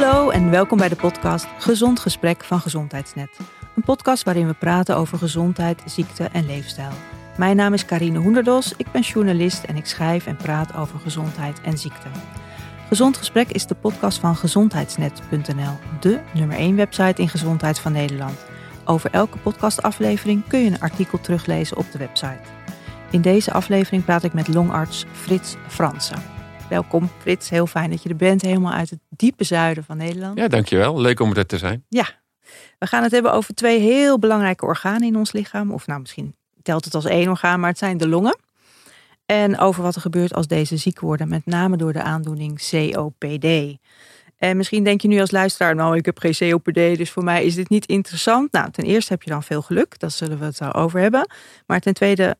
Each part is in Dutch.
Hallo en welkom bij de podcast Gezond Gesprek van Gezondheidsnet. Een podcast waarin we praten over gezondheid, ziekte en leefstijl. Mijn naam is Karine Hoenderdos, ik ben journalist en ik schrijf en praat over gezondheid en ziekte. Gezond Gesprek is de podcast van gezondheidsnet.nl, de nummer 1 website in gezondheid van Nederland. Over elke podcastaflevering kun je een artikel teruglezen op de website. In deze aflevering praat ik met longarts Frits Fransen. Welkom Frits, heel fijn dat je er bent, helemaal uit het diepe zuiden van Nederland. Ja, dankjewel. Leuk om er te zijn. Ja, we gaan het hebben over twee heel belangrijke organen in ons lichaam. Of nou, misschien telt het als één orgaan, maar het zijn de longen. En over wat er gebeurt als deze ziek worden, met name door de aandoening COPD. En misschien denk je nu als luisteraar, nou ik heb geen COPD, dus voor mij is dit niet interessant. Nou, ten eerste heb je dan veel geluk, daar zullen we het over hebben. Maar ten tweede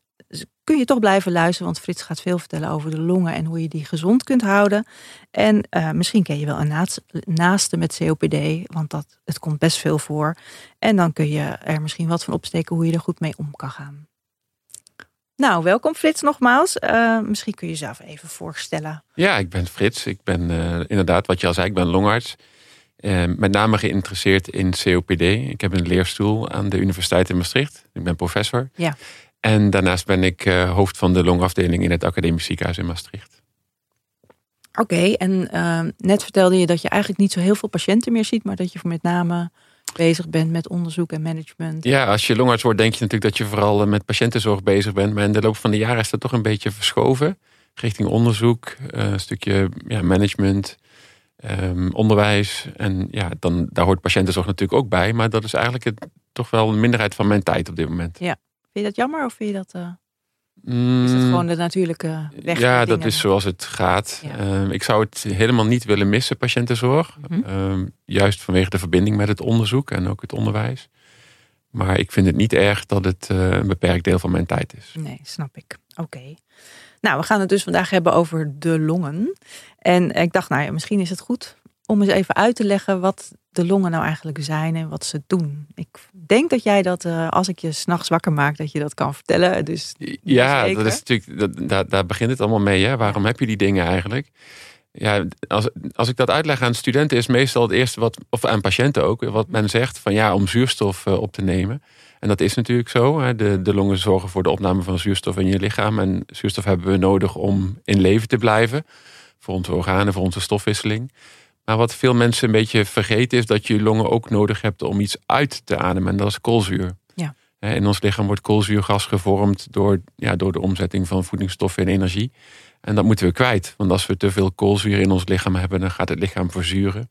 kun je toch blijven luisteren, want Frits gaat veel vertellen over de longen en hoe je die gezond kunt houden. En uh, misschien ken je wel een naaste met COPD, want dat, het komt best veel voor. En dan kun je er misschien wat van opsteken hoe je er goed mee om kan gaan. Nou, welkom Frits nogmaals. Uh, misschien kun je jezelf even voorstellen. Ja, ik ben Frits. Ik ben uh, inderdaad, wat je al zei, ik ben longarts. met name geïnteresseerd in COPD. Ik heb een leerstoel aan de Universiteit in Maastricht. Ik ben professor. Ja. En daarnaast ben ik uh, hoofd van de longafdeling in het Academisch Ziekenhuis in Maastricht. Oké, en uh, net vertelde je dat je eigenlijk niet zo heel veel patiënten meer ziet, maar dat je met name bezig bent met onderzoek en management. Ja, als je longarts wordt, denk je natuurlijk dat je vooral met patiëntenzorg bezig bent. Maar in de loop van de jaren is dat toch een beetje verschoven. Richting onderzoek, een stukje ja, management, um, onderwijs. En ja, dan, daar hoort patiëntenzorg natuurlijk ook bij. Maar dat is eigenlijk het, toch wel een minderheid van mijn tijd op dit moment. Ja. Vind je dat jammer of vind je dat... Uh... Is het gewoon de natuurlijke weg? Ja, dat is zoals het gaat. Ja. ik zou het helemaal niet willen missen, patiëntenzorg. Mm -hmm. juist vanwege de verbinding met het onderzoek en ook het onderwijs. Maar ik vind het niet erg dat het uh, een beperkt deel van mijn tijd is. Nee, snap ik. Oké. Nou, we gaan het dus vandaag hebben over de longen. En ik dacht, nou ja, misschien is het goed om eens even uit te leggen wat de longen nou eigenlijk zijn en wat ze doen. Ik denk dat jij dat, uh, als ik je s'nachts wakker maak, dat je dat kan vertellen. Dus ja, dat is natuurlijk, dat, daar, daar begint het allemaal mee. Hè? Waarom heb je die dingen eigenlijk? Ja, als, als ik dat uitleg aan studenten, is meestal het eerste wat, of aan patiënten ook, wat men zegt van ja, om zuurstof uh, op te nemen. En dat is natuurlijk zo. Hè? De, de longen zorgen voor de opname van zuurstof in je lichaam. En zuurstof hebben we nodig om in leven te blijven. Voor onze organen, voor onze stofwisseling. Maar wat veel mensen een beetje vergeten is dat je je longen ook nodig hebt om iets uit te ademen. En dat is koolzuur. Ja. In ons lichaam wordt koolzuurgas gevormd door, ja, door de omzetting van voedingsstoffen in energie. En dat moeten we kwijt. Want als we te veel koolzuur in ons lichaam hebben, dan gaat het lichaam verzuren.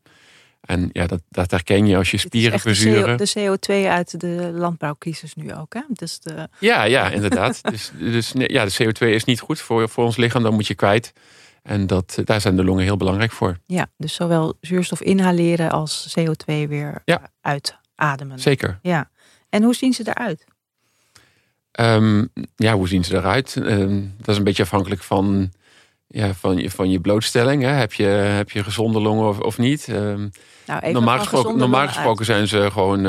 En ja, dat, dat herken je als je spieren verzuren. De, CO, de CO2 uit de landbouwcrisis nu ook. Hè? Dus de... Ja, ja, inderdaad. dus dus ja, de CO2 is niet goed voor, voor ons lichaam. Dan moet je kwijt. En dat, daar zijn de longen heel belangrijk voor. Ja, dus zowel zuurstof inhaleren als CO2 weer ja. uitademen. Zeker. Ja. En hoe zien ze eruit? Um, ja, hoe zien ze eruit? Um, dat is een beetje afhankelijk van, ja, van, je, van je blootstelling. Hè? Heb, je, heb je gezonde longen of, of niet? Um, nou, normaal gesproken, normaal gesproken zijn ze gewoon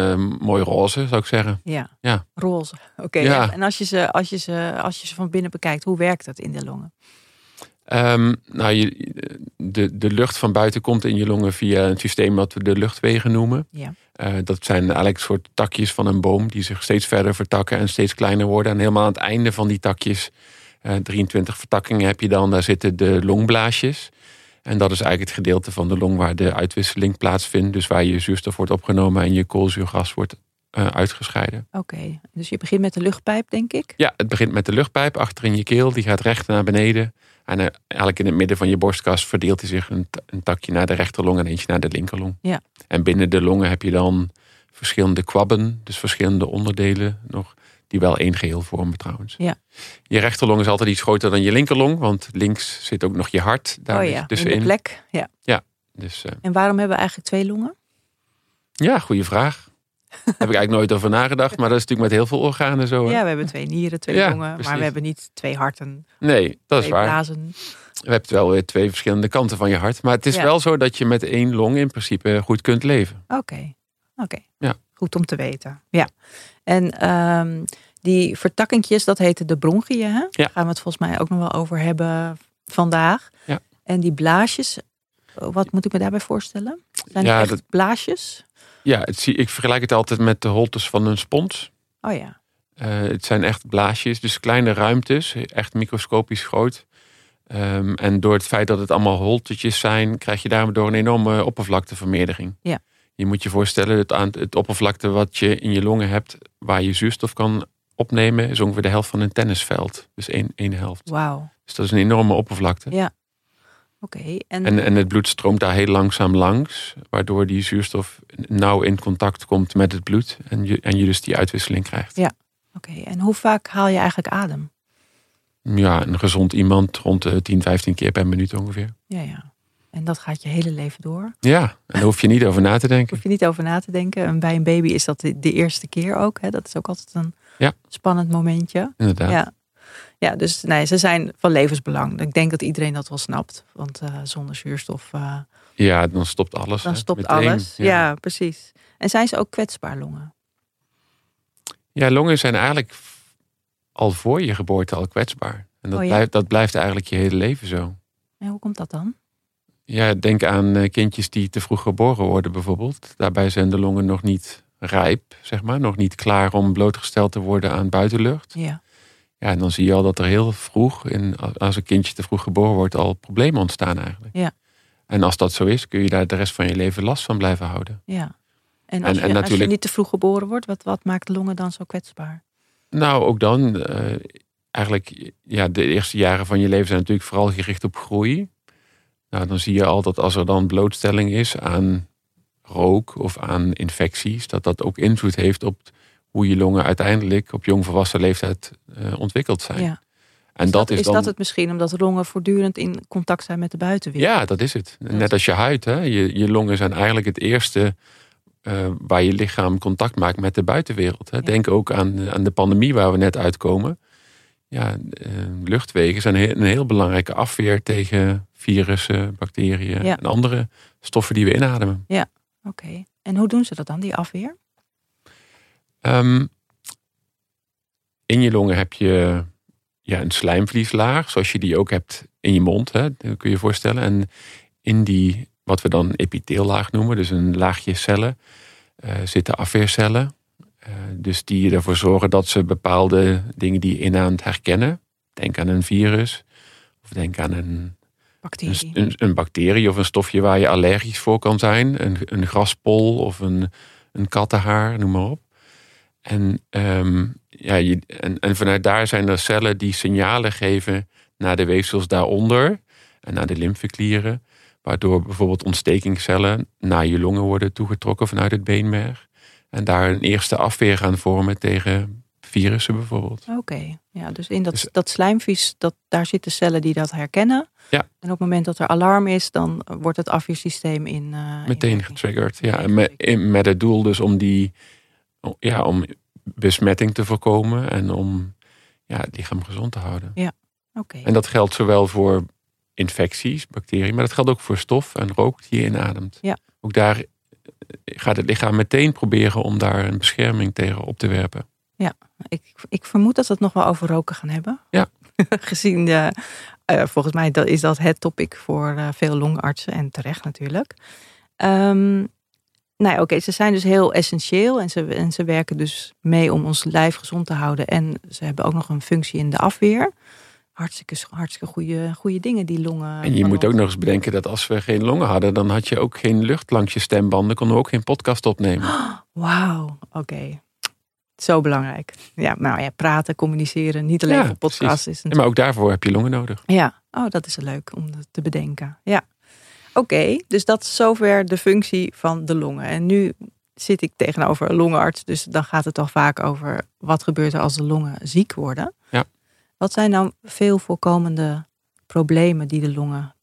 mooi roze, zou ik zeggen. Ja, ja. roze. Oké. Ja. En als je, ze, als, je ze, als je ze van binnen bekijkt, hoe werkt dat in de longen? Um, nou, je, de, de lucht van buiten komt in je longen via een systeem wat we de luchtwegen noemen. Ja. Uh, dat zijn eigenlijk een soort takjes van een boom die zich steeds verder vertakken en steeds kleiner worden. En helemaal aan het einde van die takjes, uh, 23 vertakkingen heb je dan, daar zitten de longblaasjes. En dat is eigenlijk het gedeelte van de long waar de uitwisseling plaatsvindt. Dus waar je zuurstof wordt opgenomen en je koolzuurgas wordt uh, uitgescheiden. Oké, dus je begint met de luchtpijp, denk ik? Ja, het begint met de luchtpijp achter in je keel. Die gaat recht naar beneden. En uh, eigenlijk in het midden van je borstkas verdeelt hij zich een, een, takje naar de rechterlong en eentje naar de linkerlong. Ja. En binnen de longen heb je dan verschillende kwabben, dus verschillende onderdelen nog, die wel één geheel vormen trouwens. Ja. Je rechterlong is altijd iets groter dan je linkerlong, want links zit ook nog je hart daar oh ja, tussenin. In de plek, ja. Ja. Dus, uh, en waarom hebben we eigenlijk twee longen? Ja, goede vraag. Daar heb ik eigenlijk nooit over nagedacht. Maar dat is natuurlijk met heel veel organen zo. Hè? Ja, we hebben twee nieren, twee Ja, longen. precies. Maar we hebben niet twee harten, Nee, dat is waar. blazen. Je hebt wel weer twee verschillende kanten van je hart. Maar het is Ja. wel zo dat je met één long in principe goed kunt leven. Oké, oké. Ja. Goed om te weten. Ja. En ehm, die vertakkingjes, dat heten de bronchiën. Hè? Daar gaan we het volgens mij ook nog wel over hebben vandaag. Ja. En die blaasjes, Wat moet ik me daarbij voorstellen? Zijn Ja, echt dat- blaasjes? Ja, het, zie- ik vergelijk het altijd met de holtes van een spons. Oh ja. Eh, het zijn echt blaasjes, dus kleine ruimtes, echt microscopisch groot. Ehm, en door het feit dat het allemaal holtetjes zijn, krijg je daardoor een enorme oppervlaktevermeerdering. Ja. Je moet je voorstellen, het, aan, het oppervlakte wat je in je longen hebt, waar je zuurstof kan opnemen, is ongeveer de helft van een tennisveld. Dus één, één helft. Wauw. Dus dat is een enorme oppervlakte. Ja. Oké. En, En, en het bloed stroomt daar heel langzaam langs, waardoor die zuurstof nauw in contact komt met het bloed en je, en je dus die uitwisseling krijgt. Ja. oké. en hoe vaak haal je eigenlijk adem? Ja, een gezond iemand rond de 10, 15 keer per minuut ongeveer. Ja, ja. En dat gaat je hele leven door. Ja, en daar hoef je niet over na te denken. Hoef je niet over na te denken. En bij een baby is dat de, de eerste keer ook. Hè? Dat is ook altijd een Ja. spannend momentje. Inderdaad. Ja. Ja, dus nee, ze zijn van levensbelang. Ik denk dat iedereen dat wel snapt. Want eh, zonder zuurstof, eh, Ja, dan stopt alles. dan hè, stopt meteen. alles. Ja. precies. En zijn ze ook kwetsbaar, longen? ja, longen zijn eigenlijk al voor je geboorte al kwetsbaar. En dat, Oh ja? blijft, dat blijft eigenlijk je hele leven zo. En hoe komt dat dan? Ja, denk aan eh, kindjes die te vroeg geboren worden bijvoorbeeld. Daarbij zijn de longen nog niet rijp, zeg maar. Nog niet klaar om blootgesteld te worden aan buitenlucht. Ja. Ja, en dan zie je al dat er heel vroeg, in, als een kindje te vroeg geboren wordt, al problemen ontstaan eigenlijk. Ja. En als dat zo is, kun je daar de rest van je leven last van blijven houden. ja. En, als, en je, als je natuurlijk- niet te vroeg geboren wordt, wat, wat maakt longen dan zo kwetsbaar? Nou, ook dan, eh, eigenlijk, ja, de eerste jaren van je leven zijn natuurlijk vooral gericht op groei. Nou, dan zie je al dat als er dan blootstelling is aan rook of aan infecties, dat dat ook invloed heeft op hoe je longen uiteindelijk op jongvolwassen leeftijd eh, ontwikkeld zijn. Ja. En Is dat, dat, is dan. dat het misschien omdat longen voortdurend in contact zijn met de buitenwereld? Ja, dat is het. Net als je huid. Hè? Je, je longen zijn eigenlijk het eerste eh, waar je lichaam contact maakt met de buitenwereld. Hè? Ja. Denk ook aan, aan de pandemie waar we net uitkomen. Ja, eh, luchtwegen zijn een heel belangrijke afweer tegen virussen, bacteriën Ja. en andere stoffen die we inademen. Oké. En hoe doen ze dat dan, die afweer? Ehm, in je longen heb je ja, een slijmvlieslaag, zoals je die ook hebt in je mond. Hè? Dat kun je je voorstellen. En in die, wat we dan epiteellaag noemen, dus een laagje cellen, eh, zitten afweercellen. Eh, dus die ervoor zorgen dat ze bepaalde dingen die je inaamt herkennen. Denk aan een virus, of denk aan een een, Bacterie. een, een bacterie of een stofje waar je allergisch voor kan zijn. Een, een graspol of een, een kattenhaar, noem maar op. En, ehm, ja, je, en, en vanuit daar zijn er cellen die signalen geven naar de weefsels daaronder en naar de lymfeklieren. Waardoor bijvoorbeeld ontstekingscellen naar je longen worden toegetrokken vanuit het beenmerg. En daar een eerste afweer gaan vormen tegen virussen bijvoorbeeld. Oké, ja, dus in dat, Dus- dat slijmvies, dat, daar zitten cellen die dat herkennen. Ja. En op het moment dat er alarm is, dan wordt het afweersysteem in. eh, Meteen getriggerd. Ja, Meteen met, met het doel dus om die ja, om besmetting te voorkomen en om ja, het lichaam gezond te houden. Oké, En dat geldt zowel voor infecties, bacteriën, maar dat geldt ook voor stof en rook die je inademt. Ja. Ook daar eh, gaat het lichaam meteen proberen om daar een bescherming tegen op te werpen. ik, ik vermoed dat we het nog wel over roken gaan hebben. Ja. Gezien, de, eh, volgens mij dat- is dat het topic voor eh, veel longartsen en terecht natuurlijk. Ehm nou ja, oké, ze zijn dus heel essentieel en ze, en ze werken dus mee om ons lijf gezond te houden. En ze hebben ook nog een functie in de afweer. Hartstikke, hartstikke goede, goede dingen, die longen. En je moet ons. ook nog eens bedenken dat als we geen longen hadden, dan had je ook geen lucht langs je stembanden, konden we ook geen podcast opnemen. Wauw, oké. Zo belangrijk. Ja, nou ja, praten, communiceren, niet alleen Ja, voor podcast is Ja, maar ook daarvoor heb je longen nodig. Ja, oh, dat is leuk om dat te bedenken. Ja. Oké, dus dat is zover de functie van de longen. En nu zit ik tegenover een longenarts, dus dan gaat het toch vaak over wat gebeurt er als de longen ziek worden. Ja. Wat zijn nou veel voorkomende problemen die de longen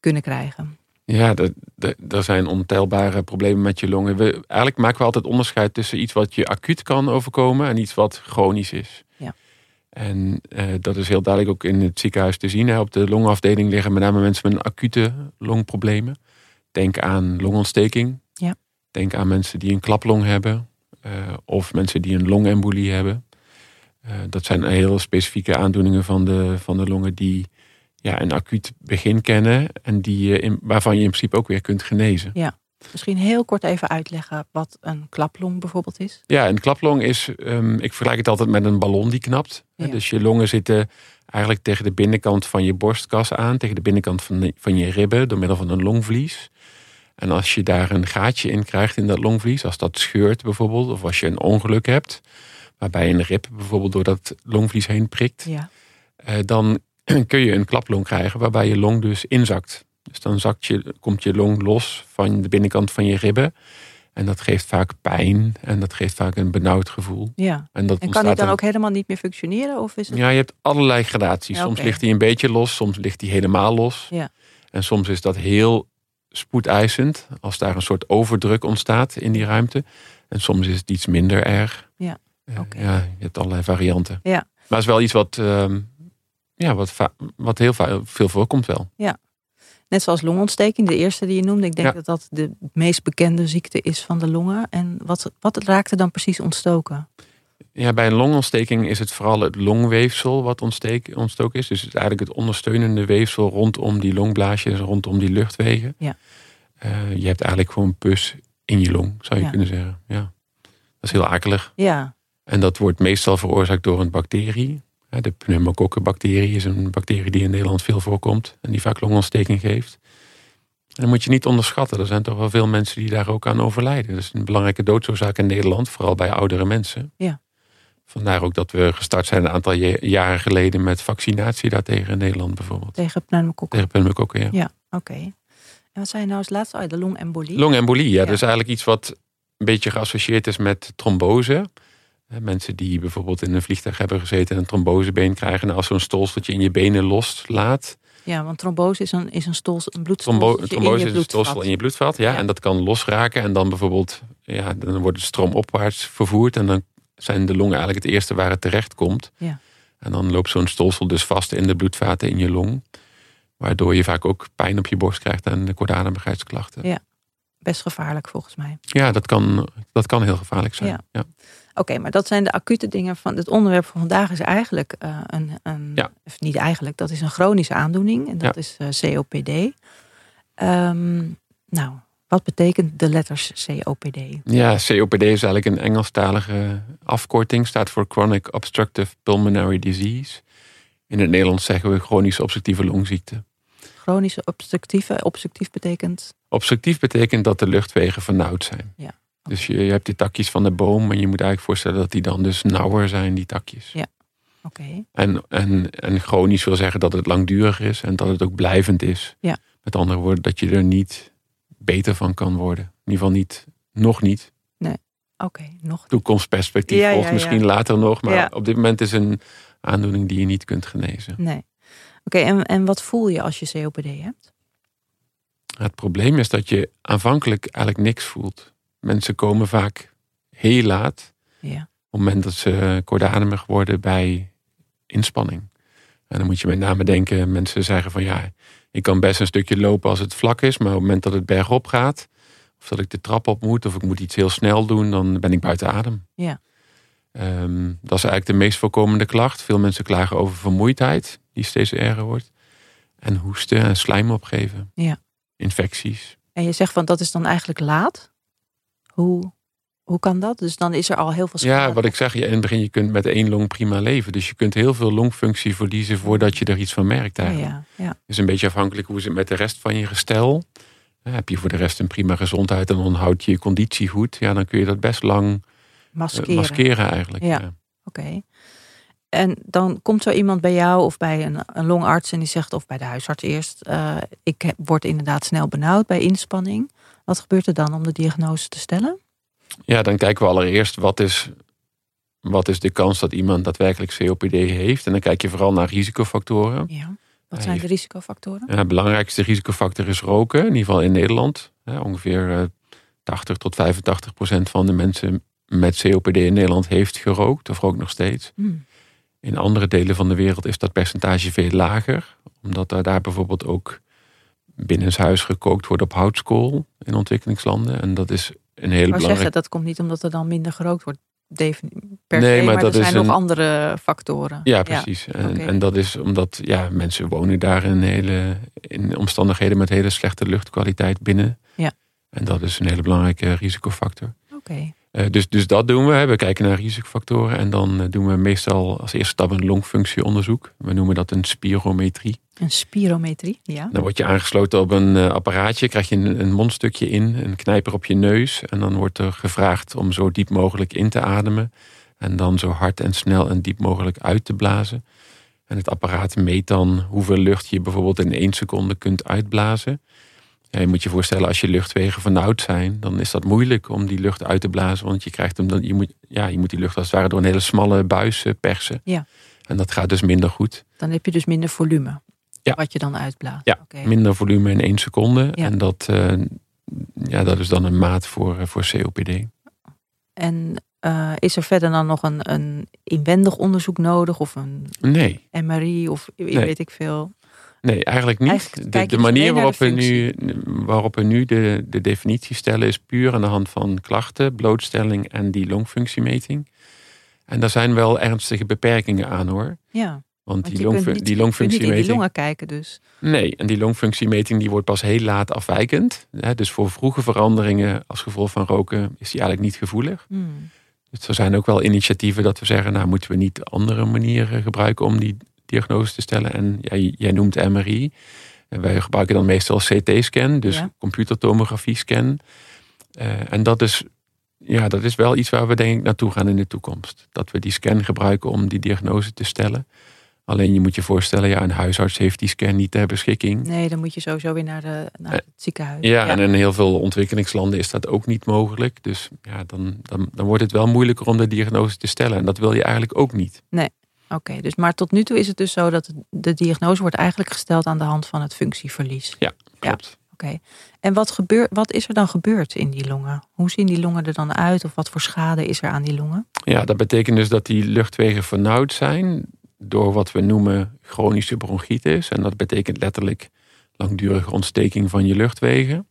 kunnen krijgen? Ja, er- zijn ontelbare problemen met je longen. We, eigenlijk maken we altijd onderscheid tussen iets wat je acuut kan overkomen en iets wat chronisch is. Ja. En eh, dat is heel duidelijk ook in het ziekenhuis te zien. Hè. Op de longafdeling liggen met name mensen met acute longproblemen. Denk aan longontsteking. Ja. Denk aan mensen die een klaplong hebben. eh, of mensen die een longembolie hebben. Eh, dat zijn hele specifieke aandoeningen van de, van de longen die ja, een acuut begin kennen. En die, in, waarvan je in principe ook weer kunt genezen. Misschien heel kort even uitleggen wat een klaplong bijvoorbeeld is. Ja, een klaplong is, ehm, ik vergelijk het altijd met een ballon die knapt. Ja. Dus je longen zitten eigenlijk tegen de binnenkant van je borstkas aan, tegen de binnenkant van, de- van je ribben, door middel van een longvlies. En als je daar een gaatje in krijgt in dat longvlies, als dat scheurt bijvoorbeeld, of als je een ongeluk hebt, waarbij een rib bijvoorbeeld door dat longvlies heen prikt, Ja. eh, dan kun je een klaplong krijgen waarbij je long dus inzakt. Dus dan zakt je, komt je long los van de binnenkant van je ribben. En dat geeft vaak pijn en dat geeft vaak een benauwd gevoel. ja. En, dat En kan die dan een- ook helemaal niet meer functioneren? Of is het... Ja, je hebt allerlei gradaties. Ja, Soms ligt hij een beetje los, soms ligt hij helemaal los. Ja. En soms is dat heel spoedeisend, als daar een soort overdruk ontstaat in die ruimte. En soms is het iets minder erg. Ja, Eh, ja je hebt allerlei varianten. Ja. Maar het is wel iets wat, ehm, ja, wat, wat heel veel voorkomt wel. Net zoals longontsteking, de eerste die je noemde. Ik denk Ja. dat dat de meest bekende ziekte is van de longen. En wat, wat raakte dan precies ontstoken? Ja, bij een longontsteking is het vooral het longweefsel wat ontsteek, ontstoken is. Dus het is eigenlijk het ondersteunende weefsel rondom die longblaasjes, rondom die luchtwegen. Ja. Eh, je hebt eigenlijk gewoon pus in je long, zou je Ja. kunnen zeggen. Ja. Dat is heel akelig. Ja, En dat wordt meestal veroorzaakt door een bacterie. De pneumokokkenbacterie is een bacterie die in Nederland veel voorkomt. En die vaak longontsteking geeft. En dat moet je niet onderschatten. Er zijn toch wel veel mensen die daar ook aan overlijden. Dat is een belangrijke doodsoorzaak in Nederland. Vooral bij oudere mensen. Ja. Vandaar ook dat we gestart zijn een aantal jaren geleden met vaccinatie daartegen in Nederland bijvoorbeeld. tegen pneumokokken. Tegen pneumokokken, ja. Ja, oké. En wat zei je nou als laatste? Oh, de longembolie. Longembolie, ja, Ja. Dat is eigenlijk iets wat een beetje geassocieerd is met trombose. Mensen die bijvoorbeeld in een vliegtuig hebben gezeten en een trombosebeen krijgen. En als zo'n stolseltje in je benen loslaat. Ja, want trombose is een, is een, stols, een Trombo trombose is een stolsel in je bloedvat. Ja, Ja. En dat kan losraken. En dan bijvoorbeeld, ja, dan wordt de stroom opwaarts vervoerd. En dan zijn de longen eigenlijk het eerste waar het terecht komt. Ja. En dan loopt zo'n stolsel dus vast in de bloedvaten in je long. Waardoor je vaak ook pijn op je borst krijgt en kortademigheidsklachten. Ja. Best gevaarlijk volgens mij. Ja, dat kan, dat kan heel gevaarlijk zijn. Ja. Ja. Oké, maar dat zijn de acute dingen van het onderwerp van vandaag is eigenlijk eh, een, een Ja. of niet eigenlijk, dat is een chronische aandoening en dat is eh, COPD. Ehm, nou, wat betekent de letters COPD? Ja, COPD is eigenlijk een Engelstalige afkorting. Staat voor Chronic Obstructive Pulmonary Disease. In het Nederlands zeggen we chronische obstructieve longziekte. Chronische obstructieve, obstructief betekent Obstructief betekent dat de luchtwegen vernauwd zijn. Ja, Dus je, je hebt die takjes van de boom, maar je moet eigenlijk voorstellen dat die dan dus nauwer zijn, die takjes. Ja. oké. En, en, en chronisch wil zeggen dat het langdurig is en dat het ook blijvend is. Ja. Met andere woorden, dat je er niet beter van kan worden. In ieder geval niet, nog niet. Oké, nog. Toekomstperspectief Ja, volgt ja. misschien later nog, maar op dit moment is een aandoening die je niet kunt genezen. Nee. Oké, en, en wat voel je als je COPD hebt? Het probleem is dat je aanvankelijk eigenlijk niks voelt. Mensen komen vaak heel laat. Ja. op het moment dat ze kortademig worden bij inspanning. En dan moet je met name denken, mensen zeggen van ja, ik kan best een stukje lopen als het vlak is, maar op het moment dat het bergop gaat, of dat ik de trap op moet, of ik moet iets heel snel doen, dan ben ik buiten adem. Ja. Ehm, dat is eigenlijk de meest voorkomende klacht. Veel mensen klagen over vermoeidheid, die steeds erger wordt. En hoesten en slijm opgeven. Ja. Infecties. En je zegt van dat is dan eigenlijk laat. Hoe, hoe kan dat? Dus dan is er al heel veel schade. Ja, wat ik zeg, je, in het begin, je kunt met één long prima leven. Dus je kunt heel veel longfunctie verliezen voordat je er iets van merkt eigenlijk. ja, ja. is een beetje afhankelijk hoe zit het met de rest van je gestel. Eh, Heb je voor de rest een prima gezondheid en dan houd je je conditie goed. Ja, dan kun je dat best lang eh, Maskeren. maskeren eigenlijk. Ja. Ja. Oké. En dan komt zo iemand bij jou of bij een, een longarts en die zegt, of bij de huisarts eerst, eh, ik word inderdaad snel benauwd bij inspanning. Wat gebeurt er dan om de diagnose te stellen? ja, dan kijken we allereerst wat is, wat is de kans dat iemand daadwerkelijk COPD heeft. En dan kijk je vooral naar risicofactoren. Ja. Wat zijn de risicofactoren? Ja, de belangrijkste risicofactor is roken, in ieder geval in Nederland. Ongeveer eh, 80 tot 85 procent van de mensen met COPD in Nederland heeft gerookt of rookt nog steeds. Hmm. In andere delen van de wereld is dat percentage veel lager. Omdat er daar bijvoorbeeld ook binnenshuis gekookt wordt op houtskool in ontwikkelingslanden. En dat is een hele Maar belangrijke... zeggen, dat komt niet omdat er dan minder gerookt wordt. per Nee, se, maar maar, dat er zijn nog een- andere factoren. Ja, precies. En, dat is omdat ja, mensen wonen daar in, hele, in omstandigheden met hele slechte luchtkwaliteit binnen. Ja. En dat is een hele belangrijke risicofactor. Oké. Eh, dus, dus dat doen we. We kijken naar risicofactoren. En dan eh, doen we meestal als eerste stap een longfunctieonderzoek. We noemen dat een spirometrie. Een spirometrie, ja. Dan word je aangesloten op een eh, apparaatje. Krijg je een, een mondstukje in, een knijper op je neus. En dan wordt er gevraagd om zo diep mogelijk in te ademen. En dan zo hard en snel en diep mogelijk uit te blazen. En het apparaat meet dan hoeveel lucht je bijvoorbeeld in één seconde kunt uitblazen. Ja, je moet je voorstellen, als je luchtwegen vernauwd zijn, dan is dat moeilijk om die lucht uit te blazen. Want je krijgt hem dan, je moet, ja, je moet die lucht als het ware door een hele smalle buis persen. Ja. En dat gaat dus minder goed. Dan heb je dus minder volume. Ja. Wat je dan uitblaast. Ja. Minder volume in één seconde. Ja. En dat, eh, ja, dat is dan een maat voor, eh, voor COPD. En eh, is er verder dan nog een, een inwendig onderzoek nodig? Of een Nee, MRI of Nee. weet ik veel? nee eigenlijk niet. Eigenlijk de, manier waarop we, nu, waarop we nu de, de definitie stellen is puur aan de hand van klachten, blootstelling en die longfunctiemeting. En daar zijn wel ernstige beperkingen aan hoor. Ja, Want, want die, je kunt longfu- niet, die longfunctiemeting. longen kijken dus. Nee, en die longfunctiemeting die wordt pas heel laat afwijkend. Dus voor vroege veranderingen als gevolg van roken is die eigenlijk niet gevoelig. Hmm. Dus er zijn ook wel initiatieven dat we zeggen, nou moeten we niet andere manieren gebruiken om die diagnose te stellen. En jij, jij noemt MRI. En wij gebruiken dan meestal CT-scan, dus Ja. computertomografie-scan. Eh, en dat is, ja, dat is wel iets waar we denk ik naartoe gaan in de toekomst. Dat we die scan gebruiken om die diagnose te stellen. Alleen je moet je voorstellen, ja, een huisarts heeft die scan niet ter beschikking. Nee, dan moet je sowieso weer naar, de, naar Eh, het ziekenhuis. Ja, en in heel veel ontwikkelingslanden is dat ook niet mogelijk. Dus ja, dan, dan, dan wordt het wel moeilijker om de diagnose te stellen. En dat wil je eigenlijk ook niet. Oké, dus maar tot nu toe is het dus zo dat de diagnose wordt eigenlijk gesteld aan de hand van het functieverlies. Klopt. Oké. En wat, gebeurt, wat is er dan gebeurd in die longen? Hoe zien die longen er dan uit? Of wat voor schade is er aan die longen? Ja, dat betekent dus dat die luchtwegen vernauwd zijn door wat we noemen chronische bronchitis. En dat betekent letterlijk langdurige ontsteking van je luchtwegen.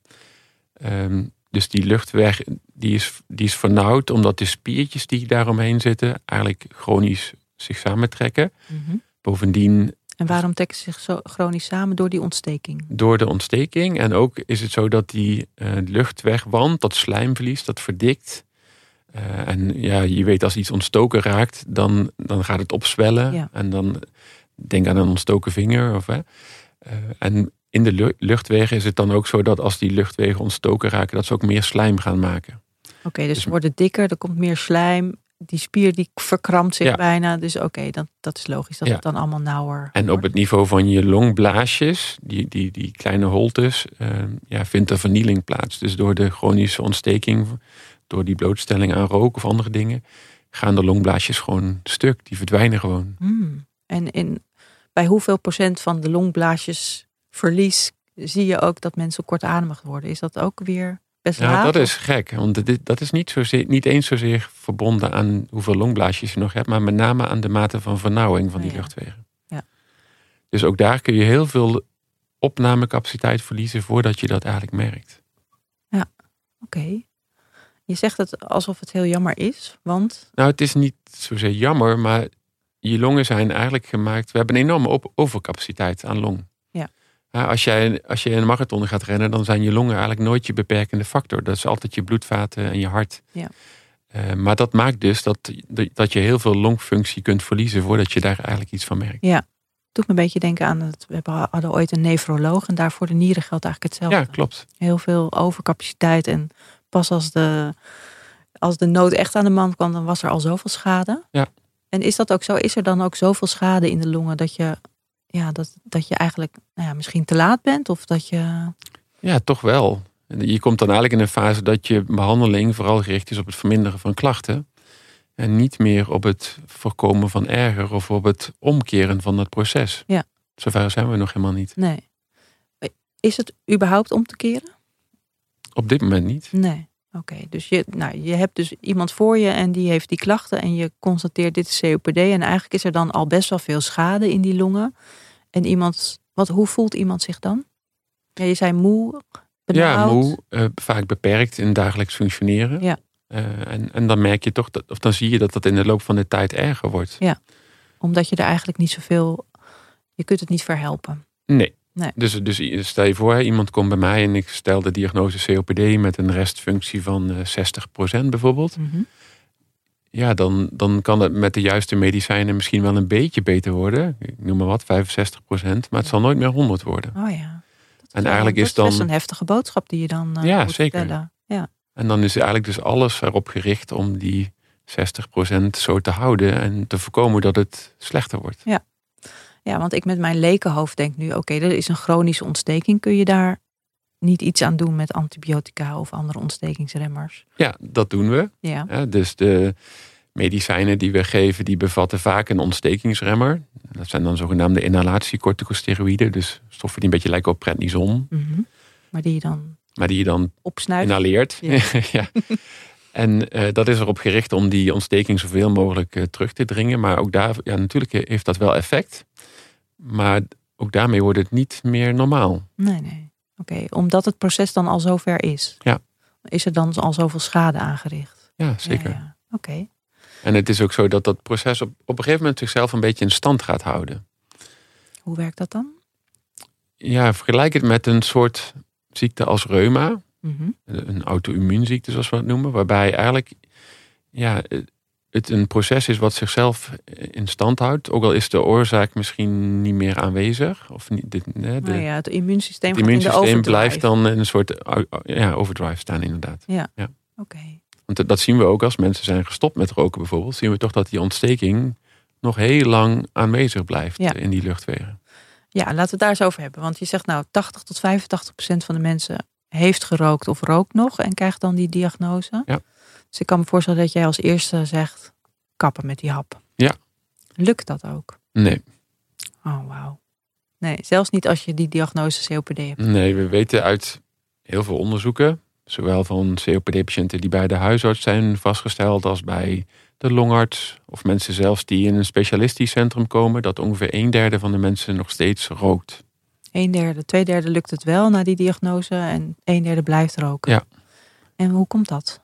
Ehm, dus die luchtweg die is, die is vernauwd omdat de spiertjes die daaromheen zitten eigenlijk chronisch zich samentrekken. Mhm. Bovendien En waarom trekken ze zich zo chronisch samen door die ontsteking? door de ontsteking. En ook is het zo dat die eh, luchtwegwand, dat slijmverlies, dat verdikt. Eh, en ja, je weet als iets ontstoken raakt, dan, dan gaat het opzwellen. Ja. En dan denk aan een ontstoken vinger. Of, hè. Eh, en in de lu- luchtwegen is het dan ook zo dat als die luchtwegen ontstoken raken, dat ze ook meer slijm gaan maken. Oké, dus Dus- ze worden dikker, er komt meer slijm. Die spier die verkrampt zich Ja. bijna. Dus oké, dat, dat is logisch dat Ja. het dan allemaal nauwer En op het niveau van je longblaasjes, die, die, die kleine holtes, eh, ja, vindt er vernieling plaats. Dus door de chronische ontsteking, door die blootstelling aan rook of andere dingen, gaan de longblaasjes gewoon stuk. Die verdwijnen gewoon. Hmm. En in, bij hoeveel procent van de longblaasjesverlies zie je ook dat mensen kortademig worden? Is dat ook weer best Ja, laag? dat is gek. Want dit, dat is niet, zozeer, niet eens zozeer verbonden aan hoeveel longblaasjes je nog hebt, maar met name aan de mate van vernauwing van die Oh ja. luchtwegen. Ja. Dus ook daar kun je heel veel opnamecapaciteit verliezen voordat je dat eigenlijk merkt. Oké. Je zegt het alsof het heel jammer is, want Nou, het is niet zozeer jammer, maar je longen zijn eigenlijk gemaakt. We hebben een enorme overcapaciteit aan long. Ja. Ja, als, jij, als je een marathon gaat rennen, dan zijn je longen eigenlijk nooit je beperkende factor. Dat is altijd je bloedvaten en je hart. Ja. Eh, maar dat maakt dus dat, dat je heel veel longfunctie kunt verliezen voordat je daar eigenlijk iets van merkt. het doet me een beetje denken aan het. We hebben- hadden ooit een nefroloog en daarvoor de nieren geldt eigenlijk hetzelfde. Ja, klopt. Heel veel overcapaciteit en pas als de, als de nood echt aan de man kwam, dan was er al zoveel schade. Ja. En is dat ook zo? Is er dan ook zoveel schade in de longen dat je, ja, dat, dat je eigenlijk nou ja, misschien te laat bent of dat je. Ja, toch wel. Je komt dan eigenlijk in een fase dat je behandeling vooral gericht is op het verminderen van klachten. En niet meer op het voorkomen van erger of op het omkeren van het proces. Ja. Zover zijn we nog helemaal niet. Nee. Is het überhaupt om te keren? Op dit moment niet. Nee. Oké, dus je, nou, je hebt dus iemand voor je en die heeft die klachten en je constateert dit is COPD en eigenlijk is er dan al best wel veel schade in die longen. En iemand, wat, hoe voelt iemand zich dan? Ja, je zei moe, Ja, benauwd. moe, eh, vaak beperkt in dagelijks functioneren. Ja. Eh, en, en dan merk je toch, dat, of dan zie je dat dat in de loop van de tijd erger wordt. Omdat je er eigenlijk niet zoveel. Je kunt het niet verhelpen. Nee. Nee. Dus, dus stel je voor, iemand komt bij mij en ik stel de diagnose COPD met een restfunctie van eh 60% bijvoorbeeld. Mhm. Ja, dan, dan kan het met de juiste medicijnen misschien wel een beetje beter worden. Ik noem maar wat, 65%, maar het zal nooit meer 100 worden. Oh ja. Dat En eigenlijk dat is dan- best een heftige boodschap die je dan eh, Ja, moet zeker. vertellen. Ja. En dan is eigenlijk dus alles erop gericht om die 60% zo te houden en te voorkomen dat het slechter wordt. ja, want ik met mijn lekenhoofd denk nu, oké, er is een chronische ontsteking. Kun je daar niet iets aan doen met antibiotica of andere ontstekingsremmers? Ja, dat doen we. Ja. Dus de medicijnen die we geven, die bevatten vaak een ontstekingsremmer. Dat zijn dan zogenaamde inhalatiecorticosteroïden. Dus stoffen die een beetje lijken op prednison. Mhm. Maar die je dan Maar die je dan opsnuit. inhaleert. Ja. Ja. En eh, dat is erop gericht om die ontsteking zoveel mogelijk eh, terug te dringen. Maar ook daar, ja, natuurlijk heeft dat wel effect. Maar ook daarmee wordt het niet meer normaal. Nee, nee. Oké, omdat het proces dan al zover is. Ja. Is er dan al zoveel schade aangericht? Ja, zeker. Ja, ja. Oké. En het is ook zo dat dat proces op, op een gegeven moment zichzelf een beetje in stand gaat houden. Hoe werkt dat dan? Ja, vergelijk het met een soort ziekte als reuma. Mhm. Een auto-immuunziekte zoals we het noemen. Waarbij eigenlijk ja, het een proces is wat zichzelf in stand houdt. Ook al is de oorzaak misschien niet meer aanwezig. Of niet, de, de, Nou ja, het immuunsysteem, het in de blijft dan in een soort ja, overdrive staan inderdaad. Oké. Want dat zien we ook als mensen zijn gestopt met roken bijvoorbeeld. Zien we toch dat die ontsteking nog heel lang aanwezig blijft Ja. in die luchtwegen. Ja, laten we het daar eens over hebben. Want je zegt nou, 80 tot 85 procent van de mensen heeft gerookt of rookt nog en krijgt dan die diagnose. Ja. Dus ik kan me voorstellen dat jij als eerste zegt, kappen met die hap. Ja. Lukt dat ook? Nee, Oh, wauw. Nee, zelfs niet als je die diagnose COPD hebt. nee, we weten uit heel veel onderzoeken, zowel van COPD-patiënten die bij de huisarts zijn vastgesteld als bij de longarts of mensen zelfs die in een specialistisch centrum komen, dat ongeveer een derde van de mensen nog steeds rookt. Een derde, twee derde lukt het wel na die diagnose en een derde blijft roken. Ja. En hoe komt dat?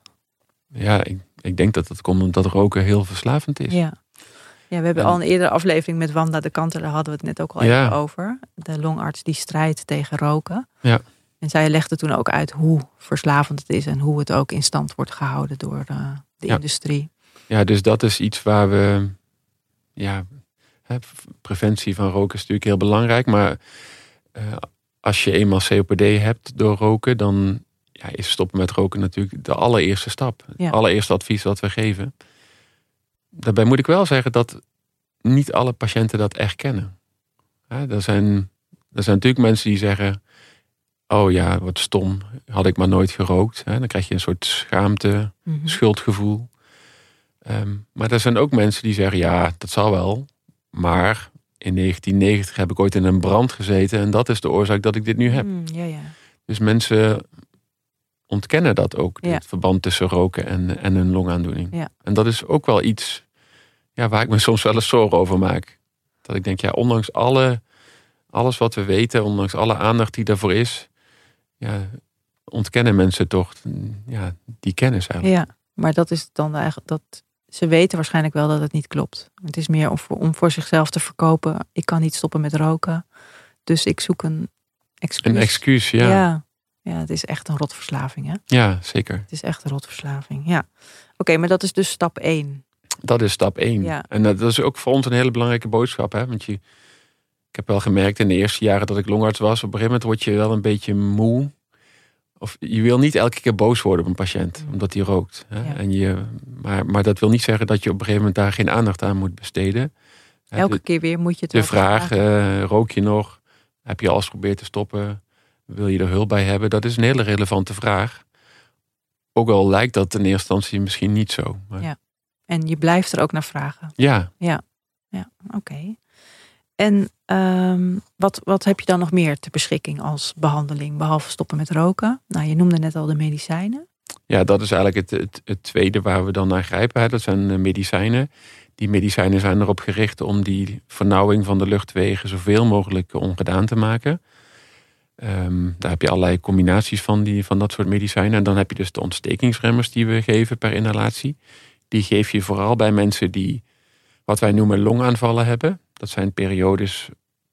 Ja, ik, ik denk dat dat komt omdat roken heel verslavend is. Ja. Ja, we hebben En- al een eerdere aflevering met Wanda de Kanter, daar hadden we het net ook al Ja. even over. De longarts die strijdt tegen roken. Ja. En zij legde toen ook uit hoe verslavend het is en hoe het ook in stand wordt gehouden door eh, de Ja. industrie. Ja, dus dat is iets waar we. Ja, hè, preventie van roken is natuurlijk heel belangrijk. Maar eh, als je eenmaal COPD hebt door roken, dan ja, is stoppen met roken natuurlijk de allereerste stap. Ja. Het allereerste advies dat we geven. Daarbij moet ik wel zeggen dat niet alle patiënten dat erkennen. Er, zijn, er zijn natuurlijk mensen die zeggen. Oh ja, wat stom, had ik maar nooit gerookt. Dan krijg je een soort schaamte, Mhm. schuldgevoel. Ehm, maar er zijn ook mensen die zeggen, ja, dat zal wel. Maar in 1990 heb ik ooit in een brand gezeten en dat is de oorzaak dat ik dit nu heb. Mm, ja, ja. Dus mensen ontkennen dat ook, Ja. het verband tussen roken en, en een longaandoening. Ja. En dat is ook wel iets ja, waar ik me soms wel eens zorgen over maak. Dat ik denk, ja, ondanks alle, alles wat we weten, ondanks alle aandacht die daarvoor is, ja, ontkennen mensen toch ja, die kennis eigenlijk. ja, maar dat is dan eigenlijk dat ze weten waarschijnlijk wel dat het niet klopt. Het is meer om voor, om voor zichzelf te verkopen. Ik kan niet stoppen met roken, dus ik zoek een excuus. Een excuus, ja. ja. Ja. Ja, het is echt een rotverslaving, hè? zeker. Het is echt een rotverslaving, ja. Oké, maar dat is dus stap 1. Dat is stap één. Ja. En dat is ook voor ons een hele belangrijke boodschap. Hè? Want je, ik heb wel gemerkt in de eerste jaren dat ik longarts was, op een gegeven moment word je wel een beetje moe. Of je wil niet elke keer boos worden op een patiënt, Mm. omdat hij rookt. Hè? Ja. En je, maar, maar dat wil niet zeggen dat je op een gegeven moment daar geen aandacht aan moet besteden. Elke de, keer weer moet je het de vraag, eh, rook je nog? Heb je alles geprobeerd te stoppen? Wil je er hulp bij hebben? Dat is een hele relevante vraag. Ook al lijkt dat in eerste instantie misschien niet zo. Maar Ja. En je blijft er ook naar vragen. ja, Ja, oké. En ehm, wat, wat heb je dan nog meer ter beschikking als behandeling, behalve stoppen met roken? Nou, je noemde net al de medicijnen. Ja, dat is eigenlijk het, het, het tweede waar we dan naar grijpen. hè. Dat zijn eh, medicijnen. Die medicijnen zijn erop gericht om die vernauwing van de luchtwegen zoveel mogelijk ongedaan te maken. Ehm, daar heb je allerlei combinaties van, die, van dat soort medicijnen. En dan heb je dus de ontstekingsremmers die we geven per inhalatie. Die geef je vooral bij mensen die wat wij noemen longaanvallen hebben. Dat zijn periodes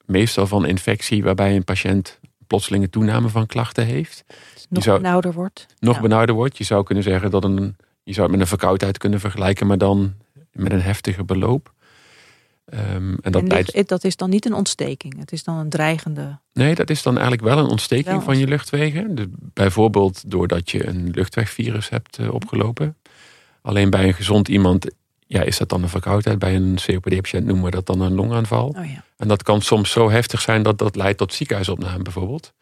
meestal van infectie waarbij een patiënt plotselinge toename van klachten heeft. nog zou, benauwder wordt. Nog ja. benauwder wordt. Je zou kunnen zeggen dat een, je zou het met een verkoudheid kunnen vergelijken, maar dan met een heftige beloop. Um, en dat, leidt... dat is dan niet een ontsteking, het is dan een dreigende. Nee, dat is dan eigenlijk wel een ontsteking van je luchtwegen. Dus bijvoorbeeld doordat je een luchtwegvirus hebt uh, opgelopen. Alleen bij een gezond iemand ja, is dat dan een verkoudheid. Bij een COPD-patiënt noemen we dat dan een longaanval. Oh ja. En dat kan soms zo heftig zijn dat dat leidt tot ziekenhuisopname bijvoorbeeld.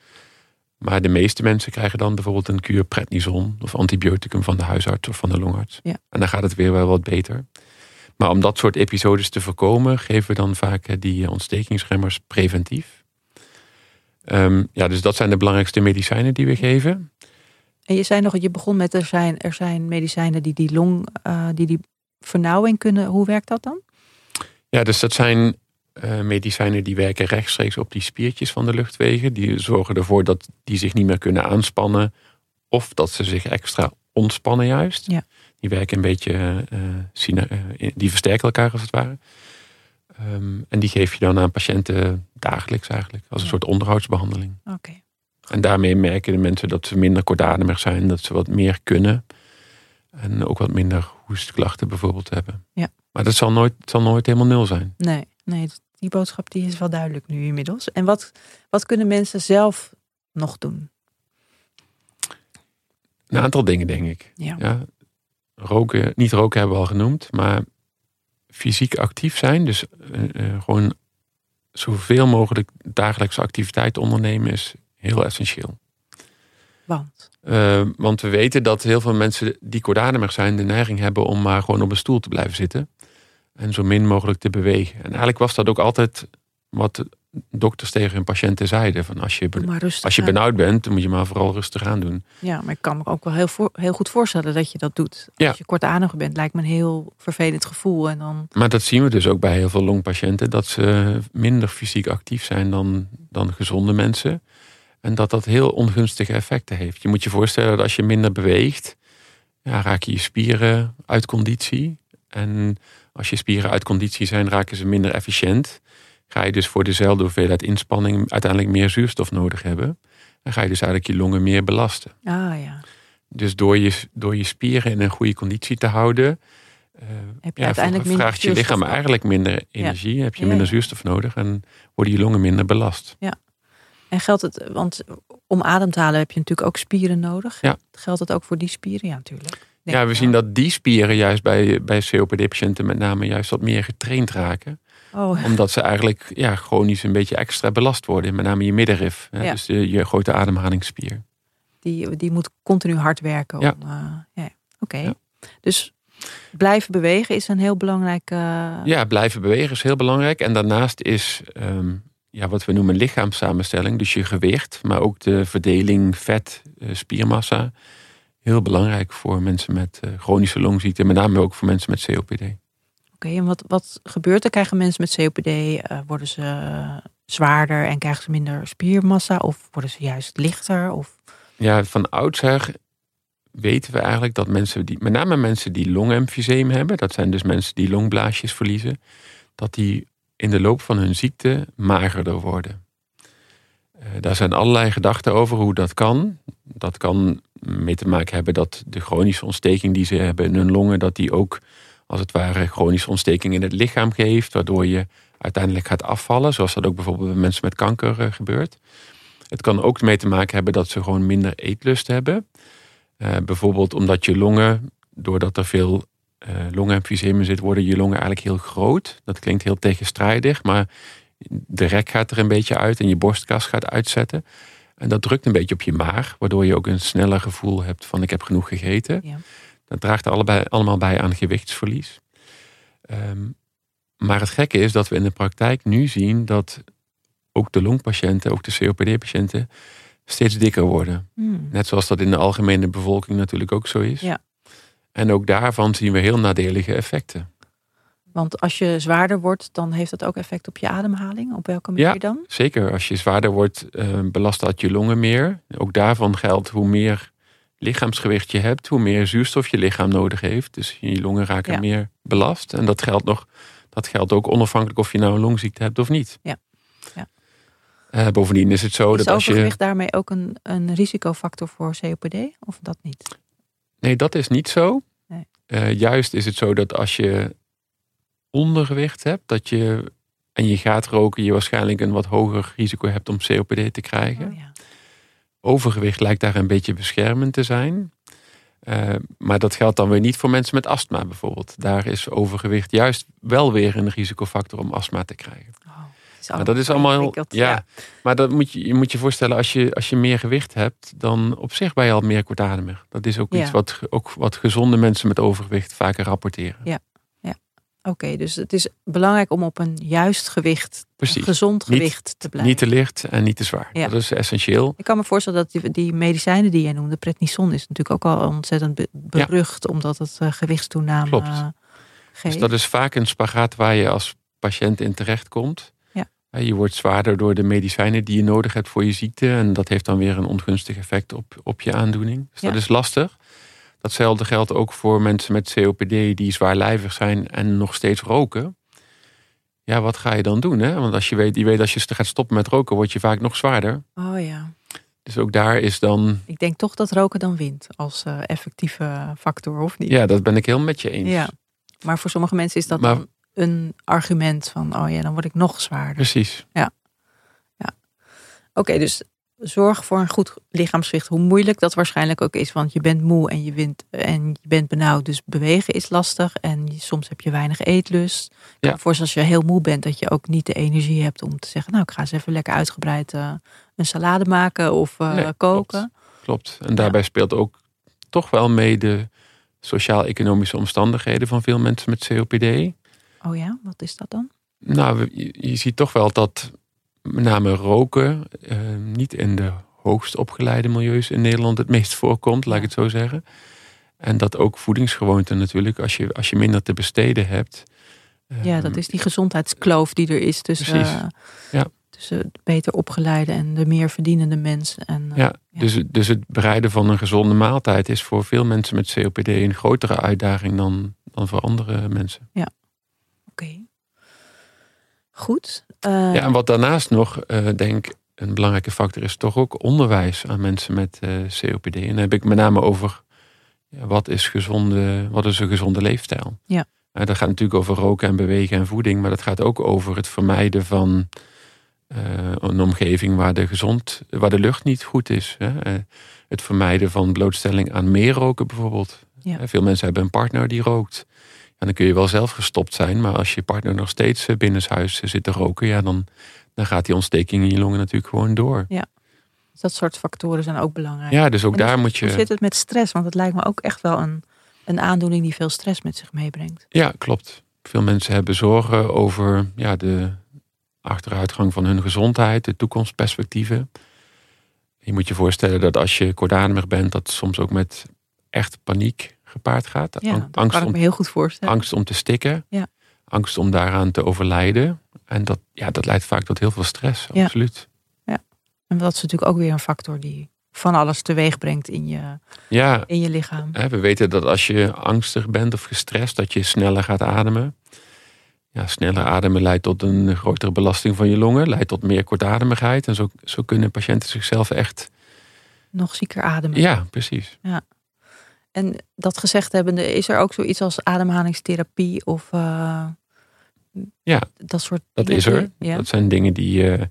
Maar de meeste mensen krijgen dan bijvoorbeeld een kuur prednison of antibioticum van de huisarts of van de longarts. Ja. En dan gaat het weer wel wat beter. Maar om dat soort episodes te voorkomen, geven we dan vaak die ontstekingsremmers preventief. Um, ja, dus dat zijn de belangrijkste medicijnen die we geven. En je zei nog, je begon met er zijn, er zijn medicijnen die die long, uh, die die vernauwing kunnen. Hoe werkt dat dan? Ja, dus dat zijn uh, medicijnen die werken rechtstreeks op die spiertjes van de luchtwegen. Die zorgen ervoor dat die zich niet meer kunnen aanspannen. Of dat ze zich extra ontspannen juist. Ja. Die werken een beetje, uh, die versterken elkaar als het ware. Um, en die geef je dan aan patiënten dagelijks eigenlijk. Als een soort onderhoudsbehandeling. Oké. En daarmee merken de mensen dat ze minder kortademig zijn. Dat ze wat meer kunnen. En ook wat minder hoestklachten bijvoorbeeld hebben. Ja. Maar dat zal nooit, zal nooit helemaal nul zijn. Nee, nee, die boodschap die is wel duidelijk nu inmiddels. En wat, wat kunnen mensen zelf nog doen? Een aantal dingen, denk ik. Ja. Roken, niet roken hebben we al genoemd, maar fysiek actief zijn. Dus uh, uh, gewoon zoveel mogelijk dagelijkse activiteit ondernemen is heel essentieel. Want? Uh, want we weten dat heel veel mensen die kortademig zijn, de neiging hebben om maar gewoon op een stoel te blijven zitten. En zo min mogelijk te bewegen. En eigenlijk was dat ook altijd wat dokters tegen hun patiënten zeiden. Van als je, als je benauwd bent, dan moet je maar vooral rustig aan doen. Ja, maar ik kan me ook wel heel, voor, heel goed voorstellen dat je dat doet. Als je kortademig bent, lijkt me een heel vervelend gevoel. En dan... Maar dat zien we dus ook bij heel veel longpatiënten. Dat ze minder fysiek actief zijn dan, dan gezonde mensen. En dat dat heel ongunstige effecten heeft. Je moet je voorstellen dat als je minder beweegt, ja, raak je je spieren uit conditie. En als je spieren uit conditie zijn, raken ze minder efficiënt. Ga je dus voor dezelfde hoeveelheid inspanning uiteindelijk meer zuurstof nodig hebben. En ga je dus eigenlijk je longen meer belasten. Ah ja. Dus door je, door je spieren in een goede conditie te houden, uh, heb je ja, uiteindelijk minder vraagt je lichaam eigenlijk minder energie, heb je minder zuurstof nodig en worden je longen minder belast. Ja. En geldt het, want om adem te halen heb je natuurlijk ook spieren nodig. Ja. Geldt het ook voor die spieren? Ja, natuurlijk. ja, we zien dat die spieren juist bij, bij COPD-patiënten met name juist wat meer getraind raken. Oh. Omdat ze eigenlijk ja, chronisch een beetje extra belast worden. Met name je middenrif. Ja. Dus je grote ademhalingsspier. Die, die moet continu hard werken. Om, ja. Uh, ja. Oké. Dus blijven bewegen is een heel belangrijk... Uh... Ja, blijven bewegen is heel belangrijk. En daarnaast is um, ja, wat we noemen lichaamssamenstelling, dus je gewicht, maar ook de verdeling vet, eh, spiermassa, heel belangrijk voor mensen met eh, chronische longziekte, met name ook voor mensen met COPD. Oké, en wat, wat gebeurt er? Krijgen mensen met COPD, eh, worden ze zwaarder en krijgen ze minder spiermassa of worden ze juist lichter? Of... Ja, van oudsher weten we eigenlijk dat mensen die, met name mensen die longemfyseem hebben, dat zijn dus mensen die longblaasjes verliezen, dat die in de loop van hun ziekte magerder worden. Uh, daar zijn allerlei gedachten over hoe dat kan. Dat kan mee te maken hebben dat de chronische ontsteking die ze hebben in hun longen, dat die ook als het ware chronische ontsteking in het lichaam geeft, waardoor je uiteindelijk gaat afvallen, zoals dat ook bijvoorbeeld bij mensen met kanker uh, gebeurt. Het kan ook mee te maken hebben dat ze gewoon minder eetlust hebben. Uh, bijvoorbeeld omdat je longen, doordat er veel uh, longemfyseem zit, worden je longen eigenlijk heel groot. Dat klinkt heel tegenstrijdig, maar de rek gaat er een beetje uit en je borstkas gaat uitzetten. En dat drukt een beetje op je maag, waardoor je ook een sneller gevoel hebt van ik heb genoeg gegeten. Ja. Dat draagt allebei, allemaal bij aan gewichtsverlies. Um, maar het gekke is dat we in de praktijk nu zien dat ook de longpatiënten, ook de COPD-patiënten, steeds dikker worden. Hmm. Net zoals dat in de algemene bevolking natuurlijk ook zo is. Ja. En ook daarvan zien we heel nadelige effecten. Want als je zwaarder wordt, dan heeft dat ook effect op je ademhaling. Op welke manier Ja. dan? Zeker, als je zwaarder wordt, eh, belast dat je longen meer. Ook daarvan geldt, hoe meer lichaamsgewicht je hebt, hoe meer zuurstof je lichaam nodig heeft. Dus je longen raken Ja. meer belast. En dat geldt, nog, dat geldt ook onafhankelijk of je nou een longziekte hebt of niet. Ja. Ja. Eh, bovendien is het zo Is dat als je... overgewicht daarmee ook een, een risicofactor voor COPD? Of dat niet? Nee, dat is niet zo. Nee. Eh, juist is het zo dat als je ondergewicht hebt, dat je en je gaat roken, je waarschijnlijk een wat hoger risico hebt om COPD te krijgen. Oh, ja. Overgewicht lijkt daar een beetje beschermend te zijn. Eh, maar dat geldt dan weer niet voor mensen met astma bijvoorbeeld. Daar is overgewicht juist wel weer een risicofactor om astma te krijgen. Oh, het Maar dat is allemaal ingewikkeld. ja, Maar dat moet je, je moet je voorstellen, als je, als je meer gewicht hebt, dan op zich ben je al meer kortademig. Dat is ook Ja. iets wat, ook wat gezonde mensen met overgewicht vaker rapporteren. Oké, dus het is belangrijk om op een juist gewicht, een gezond Niet- gewicht te blijven. Niet te licht en niet te zwaar. Ja. Dat is essentieel. Ik kan me voorstellen dat die, die medicijnen die jij noemde, prednison, is natuurlijk ook al ontzettend be- berucht, omdat het eh, gewichtstoename Klopt. eh, geeft. Dus dat is vaak een spagaat waar je als patiënt in terechtkomt. Ja. Eh, Je wordt zwaarder door de medicijnen die je nodig hebt voor je ziekte. En dat heeft dan weer een ongunstig effect op, op je aandoening. Dus dat is lastig. Datzelfde geldt ook voor mensen met COPD die zwaarlijvig zijn en nog steeds roken. Ja, wat ga je dan doen? Hè? Want als je weet, je weet als je gaat stoppen met roken, word je vaak nog zwaarder. Oh ja. Dus ook daar is dan. Ik denk toch dat roken dan wint als eh, effectieve factor, of niet? Ja, dat ben ik heel met je eens. Ja. Maar voor sommige mensen is dat Maar- dan een argument van, oh ja, dan word ik nog zwaarder. Precies. Oké, dus zorg voor een goed lichaamsgewicht. Hoe moeilijk dat waarschijnlijk ook is, want je bent moe en je bent, en je bent benauwd. Dus bewegen is lastig en soms heb je weinig eetlust. Ja. voorstellen als je heel moe bent, dat je ook niet de energie hebt om te zeggen, nou ik ga eens even lekker uitgebreid eh, een salade maken of eh, Nee, koken. Klopt. En daarbij speelt ook toch wel mee de sociaal-economische omstandigheden van veel mensen met COPD. Oh ja, wat is dat dan? Nou, je ziet toch wel dat met name roken eh, niet in de hoogst opgeleide milieus in Nederland het meest voorkomt, laat ik Ja. het zo zeggen. En dat ook voedingsgewoonten natuurlijk, als je, als je minder te besteden hebt. Ja, ehm, dat is die gezondheidskloof die er is tussen, eh, Ja. tussen de beter opgeleide en de meer verdienende mensen. En, eh, Ja, Ja. Dus, dus het bereiden van een gezonde maaltijd is voor veel mensen met COPD een grotere uitdaging dan, dan voor andere mensen. Oké. Goed. Eh, Ja, en wat daarnaast nog, eh, denk een belangrijke factor is toch ook onderwijs aan mensen met eh, COPD. En dan heb ik met name over ja, wat, is gezonde, wat is een gezonde leefstijl. Ja. Eh, dat gaat natuurlijk over roken en bewegen en voeding, maar dat gaat ook over het vermijden van een omgeving waar de, gezond, waar de lucht niet goed is. Hè. Het vermijden van blootstelling aan meer roken bijvoorbeeld. Ja. Veel mensen hebben een partner die rookt. En dan kun je wel zelf gestopt zijn, maar als je partner nog steeds eh, binnenshuis zit te roken, ja, dan, dan gaat die ontsteking in je longen natuurlijk gewoon door. dat soort factoren zijn ook belangrijk. Ja, dus ook En daar hoe- moet Hoe je. zit het met stress? Want het lijkt me ook echt wel een, een aandoening die veel stress met zich meebrengt. Ja, klopt. Veel mensen hebben zorgen over ja, de achteruitgang van hun gezondheid, de toekomstperspectieven. Je moet je voorstellen dat als je kortademig bent, dat soms ook met echt paniek gepaard gaat. Ja, dat angst, kan ik om, me heel goed voorstellen. angst om te stikken, Ja. angst om daaraan te overlijden. En dat, ja, dat leidt vaak tot heel veel stress, Ja. absoluut. En dat is natuurlijk ook weer een factor die van alles teweeg brengt in je, Ja, in je lichaam. Hè, We weten dat als je angstig bent of gestrest, dat je sneller gaat ademen. Ja, sneller ademen leidt tot een grotere belasting van je longen, leidt tot meer kortademigheid. En zo, zo kunnen patiënten zichzelf echt. Nog zieker ademen. Ja, precies. En dat gezegd hebbende, is er ook zoiets als ademhalingstherapie of eh, Ja, dat soort dat is er. Ja. Dat zijn dingen die, eh,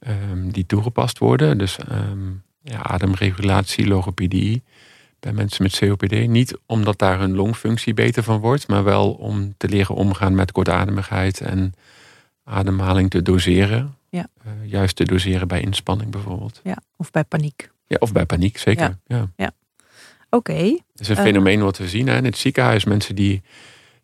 ehm, die toegepast worden. Dus ehm, ja, ademregulatie, logopedie bij mensen met COPD. Niet omdat daar hun longfunctie beter van wordt, maar wel om te leren omgaan met kortademigheid en ademhaling te doseren. Ja. Eh, juist te doseren bij inspanning bijvoorbeeld. ja, of bij paniek. Ja, of bij paniek, zeker. Ja. Oké, Het is een Eh. fenomeen wat we zien hè, in het ziekenhuis. Mensen die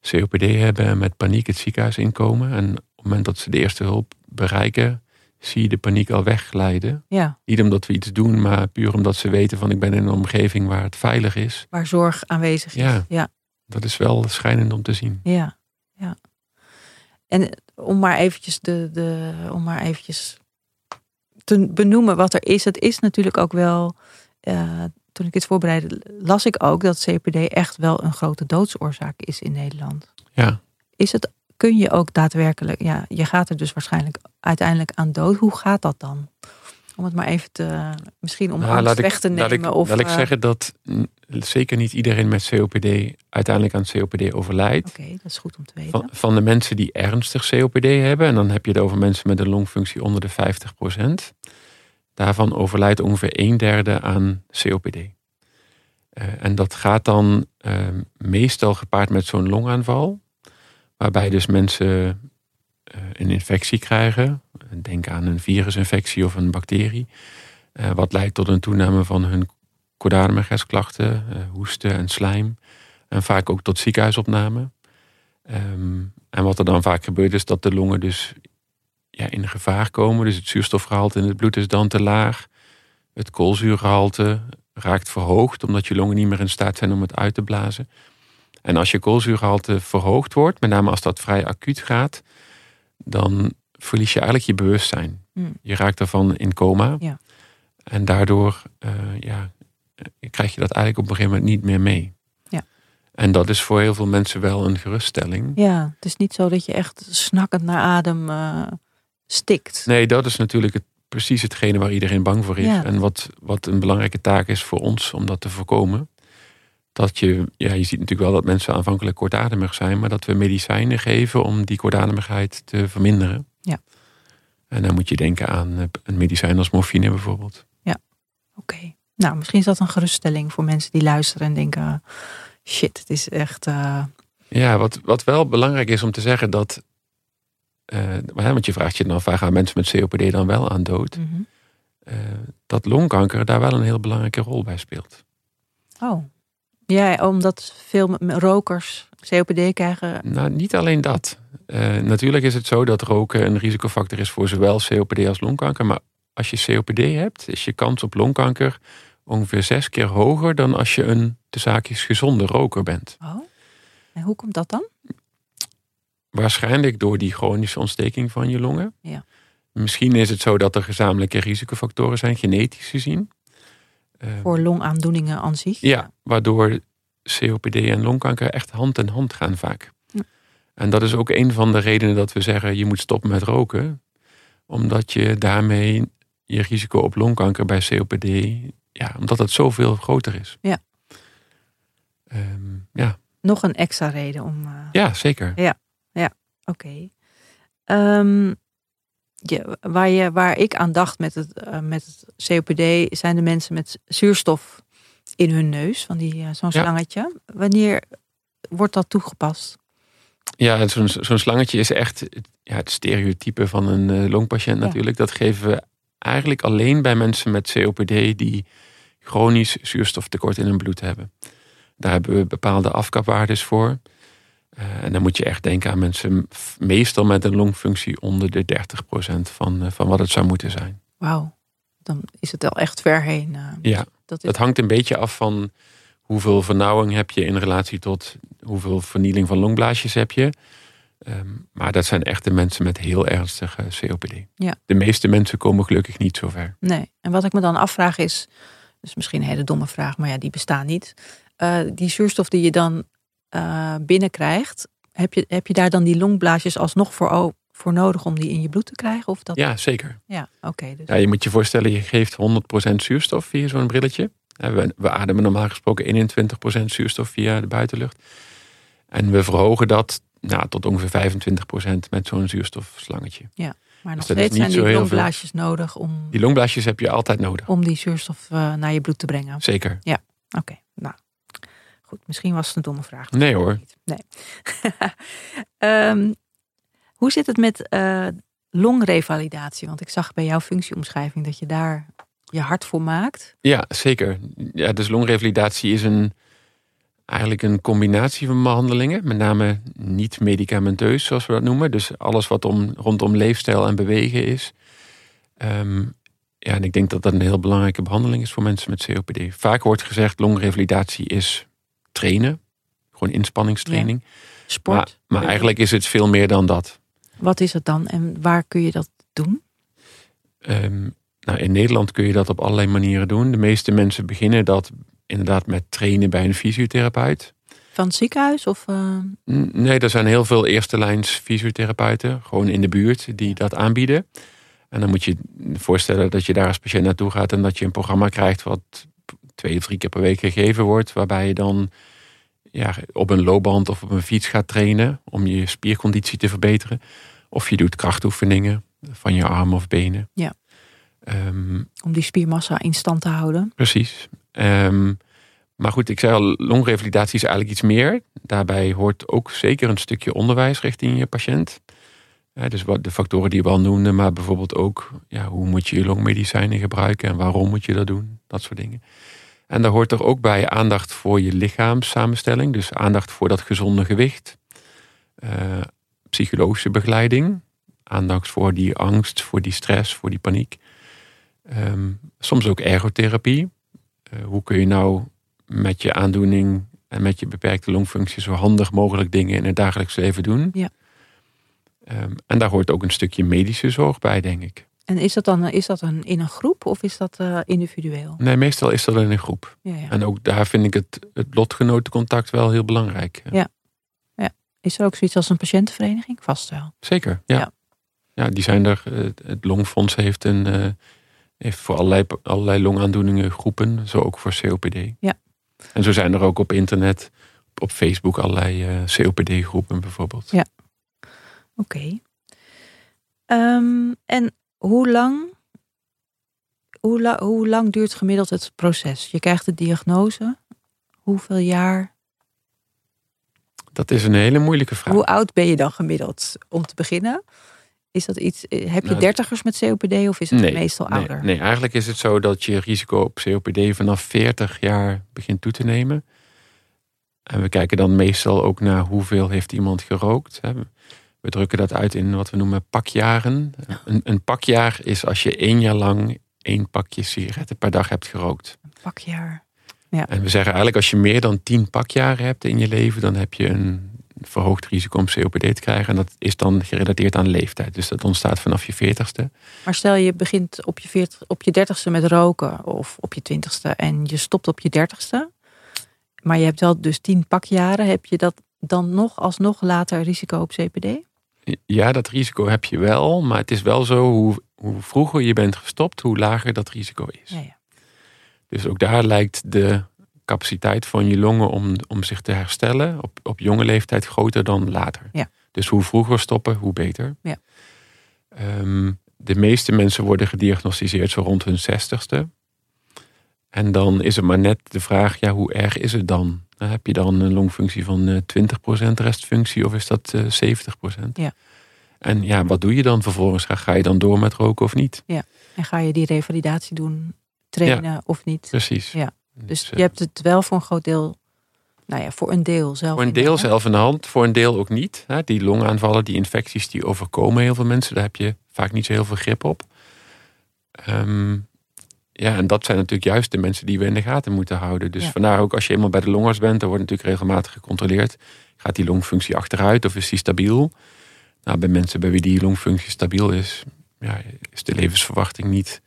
COPD hebben en met paniek het ziekenhuis inkomen. En op het moment dat ze de eerste hulp bereiken, zie je de paniek al wegglijden. ja, Niet omdat we iets doen, maar puur omdat ze weten van ik ben in een omgeving waar het veilig is. waar zorg aanwezig is. Ja. ja, Dat is wel schijnend om te zien. ja. ja. En om maar eventjes, de, de, om maar eventjes te benoemen wat er is. Het is natuurlijk ook wel, uh, toen ik het voorbereidde, las ik ook dat CPD echt wel een grote doodsoorzaak is in Nederland. Ja. Is het, kun je ook daadwerkelijk, ja, je gaat er dus waarschijnlijk uiteindelijk aan dood. Hoe gaat dat dan? Om het maar even te, misschien om nou, weg te nemen. Laat ik, of, laat ik zeggen dat zeker niet iedereen met COPD uiteindelijk aan COPD overlijdt. Oké, dat is goed om te weten. Van, van, de mensen die ernstig COPD hebben, en dan heb je het over mensen met een longfunctie onder de 50 Daarvan overlijdt ongeveer een derde aan COPD. Uh, en dat gaat dan uh, meestal gepaard met zo'n longaanval. Waarbij dus mensen uh, een infectie krijgen. Denk aan een virusinfectie of een bacterie. wat leidt tot een toename van hun kordademegesklachten, hoesten en slijm. En vaak ook tot ziekenhuisopname. Um, en wat er dan vaak gebeurt is dat de longen dus ja, in gevaar komen. Dus het zuurstofgehalte in het bloed is dan te laag. Het koolzuurgehalte raakt verhoogd omdat je longen niet meer in staat zijn om het uit te blazen. En als je koolzuurgehalte verhoogd wordt, met name als dat vrij acuut gaat, dan verlies je eigenlijk je bewustzijn. Hmm. Je raakt daarvan in coma. Ja. En daardoor uh, ja, krijg je dat eigenlijk op een gegeven moment niet meer mee. Ja. En dat is voor heel veel mensen wel een geruststelling. Ja, het is niet zo dat je echt snakkend naar adem uh, stikt. Nee, dat is natuurlijk het, precies hetgene waar iedereen bang voor is. En wat, wat een belangrijke taak is voor ons om dat te voorkomen. Dat je, ja, je ziet natuurlijk wel dat mensen aanvankelijk kortademig zijn, maar dat we medicijnen geven om die kortademigheid te verminderen. Ja. En dan moet je denken aan eh, een medicijn als morfine bijvoorbeeld. Ja, oké. Nou, misschien is dat een geruststelling voor mensen die luisteren en denken: shit, het is echt. Uh... Ja, wat, wat wel belangrijk is om te zeggen dat uh, want je vraagt je dan af, waar gaan mensen met COPD dan wel aan dood? Mm dat longkanker daar wel een heel belangrijke rol bij speelt. Oh, ja, omdat veel rokers COPD krijgen? Nou, niet alleen dat. Uh, natuurlijk is het zo dat roken een risicofactor is voor zowel COPD als longkanker. Maar als je COPD hebt, is je kans op longkanker ongeveer zes keer hoger dan als je een de zaakjes gezonde roker bent. Oh, en hoe komt dat dan? Waarschijnlijk door die chronische ontsteking van je longen. Ja. Misschien is het zo dat er gezamenlijke risicofactoren zijn, genetisch gezien. Ehm, Voor longaandoeningen aan zich? Ja, waardoor COPD en longkanker echt hand in hand gaan vaak. Ja. En dat is ook een van de redenen dat we zeggen je moet stoppen met roken. Omdat je daarmee je risico op longkanker bij COPD, ja, omdat het zoveel groter is. Ja. Um, ja. Nog een extra reden om. Uh... Ja, zeker. Ja. Oké. Ehm, waar, je, waar ik aan dacht met het, uh, met het COPD zijn de mensen met zuurstof in hun neus, van die uh, zo'n slangetje. Wanneer wordt dat toegepast? Ja, zo'n zo'n slangetje is echt ja, het stereotype van een uh, longpatiënt natuurlijk. Dat geven we eigenlijk alleen bij mensen met COPD die chronisch zuurstoftekort in hun bloed hebben. Daar hebben we bepaalde afkapwaardes voor. Uh, en dan moet je echt denken aan mensen meestal met een longfunctie onder de 30% van, uh, van wat het zou moeten zijn. Wauw, dan is het al echt ver heen. Uh, ja, dat, dat, hangt een beetje af van hoeveel vernauwing heb je in relatie tot hoeveel vernieling van longblaasjes heb je. Um, maar dat zijn echt de mensen met heel ernstige COPD. Ja. De meeste mensen komen gelukkig niet zo ver. Nee, en wat ik me dan afvraag is, dus misschien een hele domme vraag, maar ja, die bestaan niet. die zuurstof die je dan uh, binnenkrijgt, heb je, heb je daar dan die longblaasjes alsnog voor, voor nodig om die in je bloed te krijgen? Of dat... Ja, zeker. Ja, oké. dus... ja, je moet je voorstellen, je geeft 100% zuurstof via zo'n brilletje. We, we ademen normaal gesproken 21% zuurstof via de buitenlucht. En we verhogen dat nou, tot ongeveer 25% met zo'n zuurstofslangetje. Ja, maar nog dus steeds zijn die longblaasjes nodig om... Die longblaasjes heb je altijd nodig. Om die zuurstof uh, naar je bloed te brengen. Zeker. Ja, oké. Nou, Goed, misschien was het een domme vraag. Nee hoor. Nee. um, hoe zit het met uh, longrevalidatie? Want ik zag bij jouw functieomschrijving dat je daar je hart voor maakt. Ja, zeker. Ja, dus longrevalidatie is een, eigenlijk een combinatie van behandelingen. Met name niet medicamenteus, zoals we dat noemen. Dus alles wat om, rondom leefstijl en bewegen is. Um, ja, en ik denk dat dat een heel belangrijke behandeling is voor mensen met COPD. Vaak wordt gezegd, longrevalidatie is trainen. Gewoon inspanningstraining. Sport. Maar, maar eigenlijk is het veel meer dan dat. Wat is het dan en waar kun je dat doen? Ehm, nou, in Nederland kun je dat op allerlei manieren doen. De meeste mensen beginnen dat inderdaad met trainen bij een fysiotherapeut. Van het ziekenhuis? Of, uh... Nee, er zijn heel veel eerste lijns fysiotherapeuten, gewoon in de buurt, die dat aanbieden. En dan moet je je voorstellen dat je daar als patiënt naartoe gaat en dat je een programma krijgt wat twee of drie keer per week gegeven wordt, waarbij je dan ja, op een loopband of op een fiets gaat trainen om je spierconditie te verbeteren. Of je doet krachtoefeningen van je armen of benen. Ja. Um, om die spiermassa in stand te houden. Precies. Um, maar goed, ik zei al, longrevalidatie is eigenlijk iets meer. Daarbij hoort ook zeker een stukje onderwijs richting je patiënt. dus wat de factoren die we al noemden, maar bijvoorbeeld ook ja, hoe moet je je longmedicijnen gebruiken en waarom moet je dat doen, dat soort dingen. En daar hoort er ook bij aandacht voor je lichaamssamenstelling, dus aandacht voor dat gezonde gewicht, uh, psychologische begeleiding, aandacht voor die angst, voor die stress, voor die paniek. Um, soms ook ergotherapie. Uh, hoe kun je nou met je aandoening en met je beperkte longfunctie zo handig mogelijk dingen in het dagelijks leven doen. Ja. Um, en daar hoort ook een stukje medische zorg bij, denk ik. En is dat dan is dat een, in een groep of is dat uh, individueel? Nee, meestal is dat in een groep. Ja, ja. En ook daar vind ik het, het lotgenotencontact wel heel belangrijk. Ja. ja. Is er ook zoiets als een patiëntenvereniging? Vast wel. Zeker, ja. Ja, die zijn er. Het Longfonds heeft, een, uh, heeft voor allerlei, allerlei longaandoeningen groepen. Zo ook voor COPD. Ja. En zo zijn er ook op internet, op Facebook allerlei uh, COPD-groepen bijvoorbeeld. Ja, oké. Um, en hoe lang, hoe, la, hoe lang duurt gemiddeld het proces? Je krijgt de diagnose. Hoeveel jaar? Dat is een hele moeilijke vraag. Hoe oud ben je dan gemiddeld om te beginnen? Is dat iets, eh, heb je nou, dertigers met COPD of is het nee, meestal nee, ouder? Nee, eigenlijk is het zo dat je risico op COPD vanaf 40 jaar begint toe te nemen. En we kijken dan meestal ook naar hoeveel heeft iemand gerookt. We drukken dat uit in wat we noemen pakjaren. Een, een pakjaar is als je één jaar lang één pakje sigaretten per dag hebt gerookt. Een pakjaar. Ja. En we zeggen eigenlijk als je meer dan tien pakjaren hebt in je leven, dan heb je een verhoogd risico om COPD te krijgen. En dat is dan gerelateerd aan leeftijd. Dus dat ontstaat vanaf je veertigste. Maar stel je begint op je, 40, op je dertigste met roken of op je twintigste en je stopt op je dertigste. Maar je hebt wel dus tien pakjaren. Heb je dat dan nog alsnog later risico op COPD? Ja, dat risico heb je wel. Maar het is wel zo, hoe, hoe vroeger je bent gestopt, hoe lager dat risico is. Ja, ja. Dus ook daar lijkt de capaciteit van je longen om, om zich te herstellen op, op jonge leeftijd groter dan later. Ja. Dus hoe vroeger stoppen, hoe beter. Ja. Um, de meeste mensen worden gediagnosticeerd zo rond hun zestigste. En dan is het maar net de vraag, ja, hoe erg is het dan? Heb je dan een longfunctie van 20% restfunctie of is dat 70%? Ja. En ja, wat doe je dan vervolgens? Ga je dan door met roken of niet? Ja. En ga je die revalidatie doen, trainen Ja. of niet? Precies. Ja. Dus eh, je hebt het wel voor een groot deel, nou ja, voor een deel zelf. Voor een de deel zelf in de hand, voor een deel ook niet. Hè, Die longaanvallen, die infecties, die overkomen heel veel mensen. Daar heb je vaak niet zo heel veel grip op. Ehm, ja, en dat zijn natuurlijk juist de mensen die we in de gaten moeten houden. Dus Ja. vandaar ook als je eenmaal bij de longarts bent, dan wordt natuurlijk regelmatig gecontroleerd. Gaat die longfunctie achteruit of is die stabiel? Nou, bij mensen bij wie die longfunctie stabiel is, ja, is de levensverwachting niet,